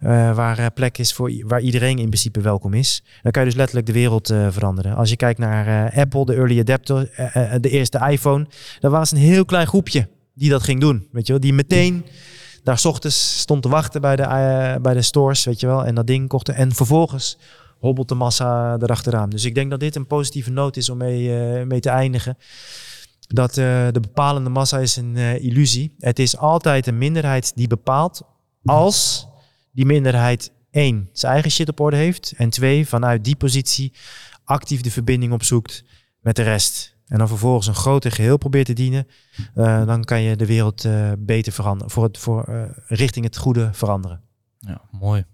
eh, waar uh, plek is voor waar iedereen in principe welkom is, dan kan je dus letterlijk de wereld eh, veranderen. Als je kijkt naar eh, Apple, de early adapter, eh, eh, de eerste iPhone, dan was een heel klein groepje die dat ging doen, weet je wel, die meteen daar 's ochtends stond te wachten bij de, eh, bij de stores, weet je wel, en dat ding kochten. En vervolgens hobbelt de massa erachteraan. Dus ik denk dat dit een positieve noot is om mee, eh, mee te eindigen. Dat eh, de bepalende massa is een eh, illusie. Het is altijd een minderheid die bepaalt als die minderheid één, zijn eigen shit op orde heeft. En twee, vanuit die positie actief de verbinding opzoekt met de rest. En dan vervolgens een groter geheel probeert te dienen. eh, dan kan je de wereld eh, beter veranderen. Voor het, voor, richting het goede veranderen. Ja, mooi.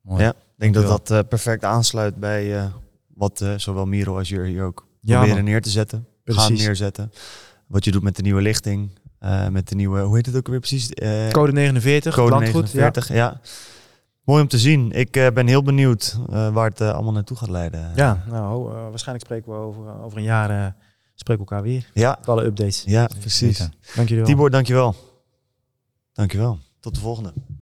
mooi. Ja. Ik denk dat Dankjewel. dat eh, perfect aansluit bij eh, wat eh, zowel Miro als Jur hier ook Ja, proberen man. neer te zetten. Gaan Precies. neerzetten. Wat je doet met de nieuwe lichting. eh, met de nieuwe, hoe heet het ook weer precies? Eh, Code 49, Code landgoed. 49, ja. Mooi om te zien. Ik eh, ben heel benieuwd waar het allemaal naartoe gaat leiden. Ja, ja nou, waarschijnlijk spreken we over, over een jaar spreken we elkaar weer. Ja, Met alle updates. ja precies. Dank jullie wel. Tibor, dankjewel. Dankjewel. Tot de volgende.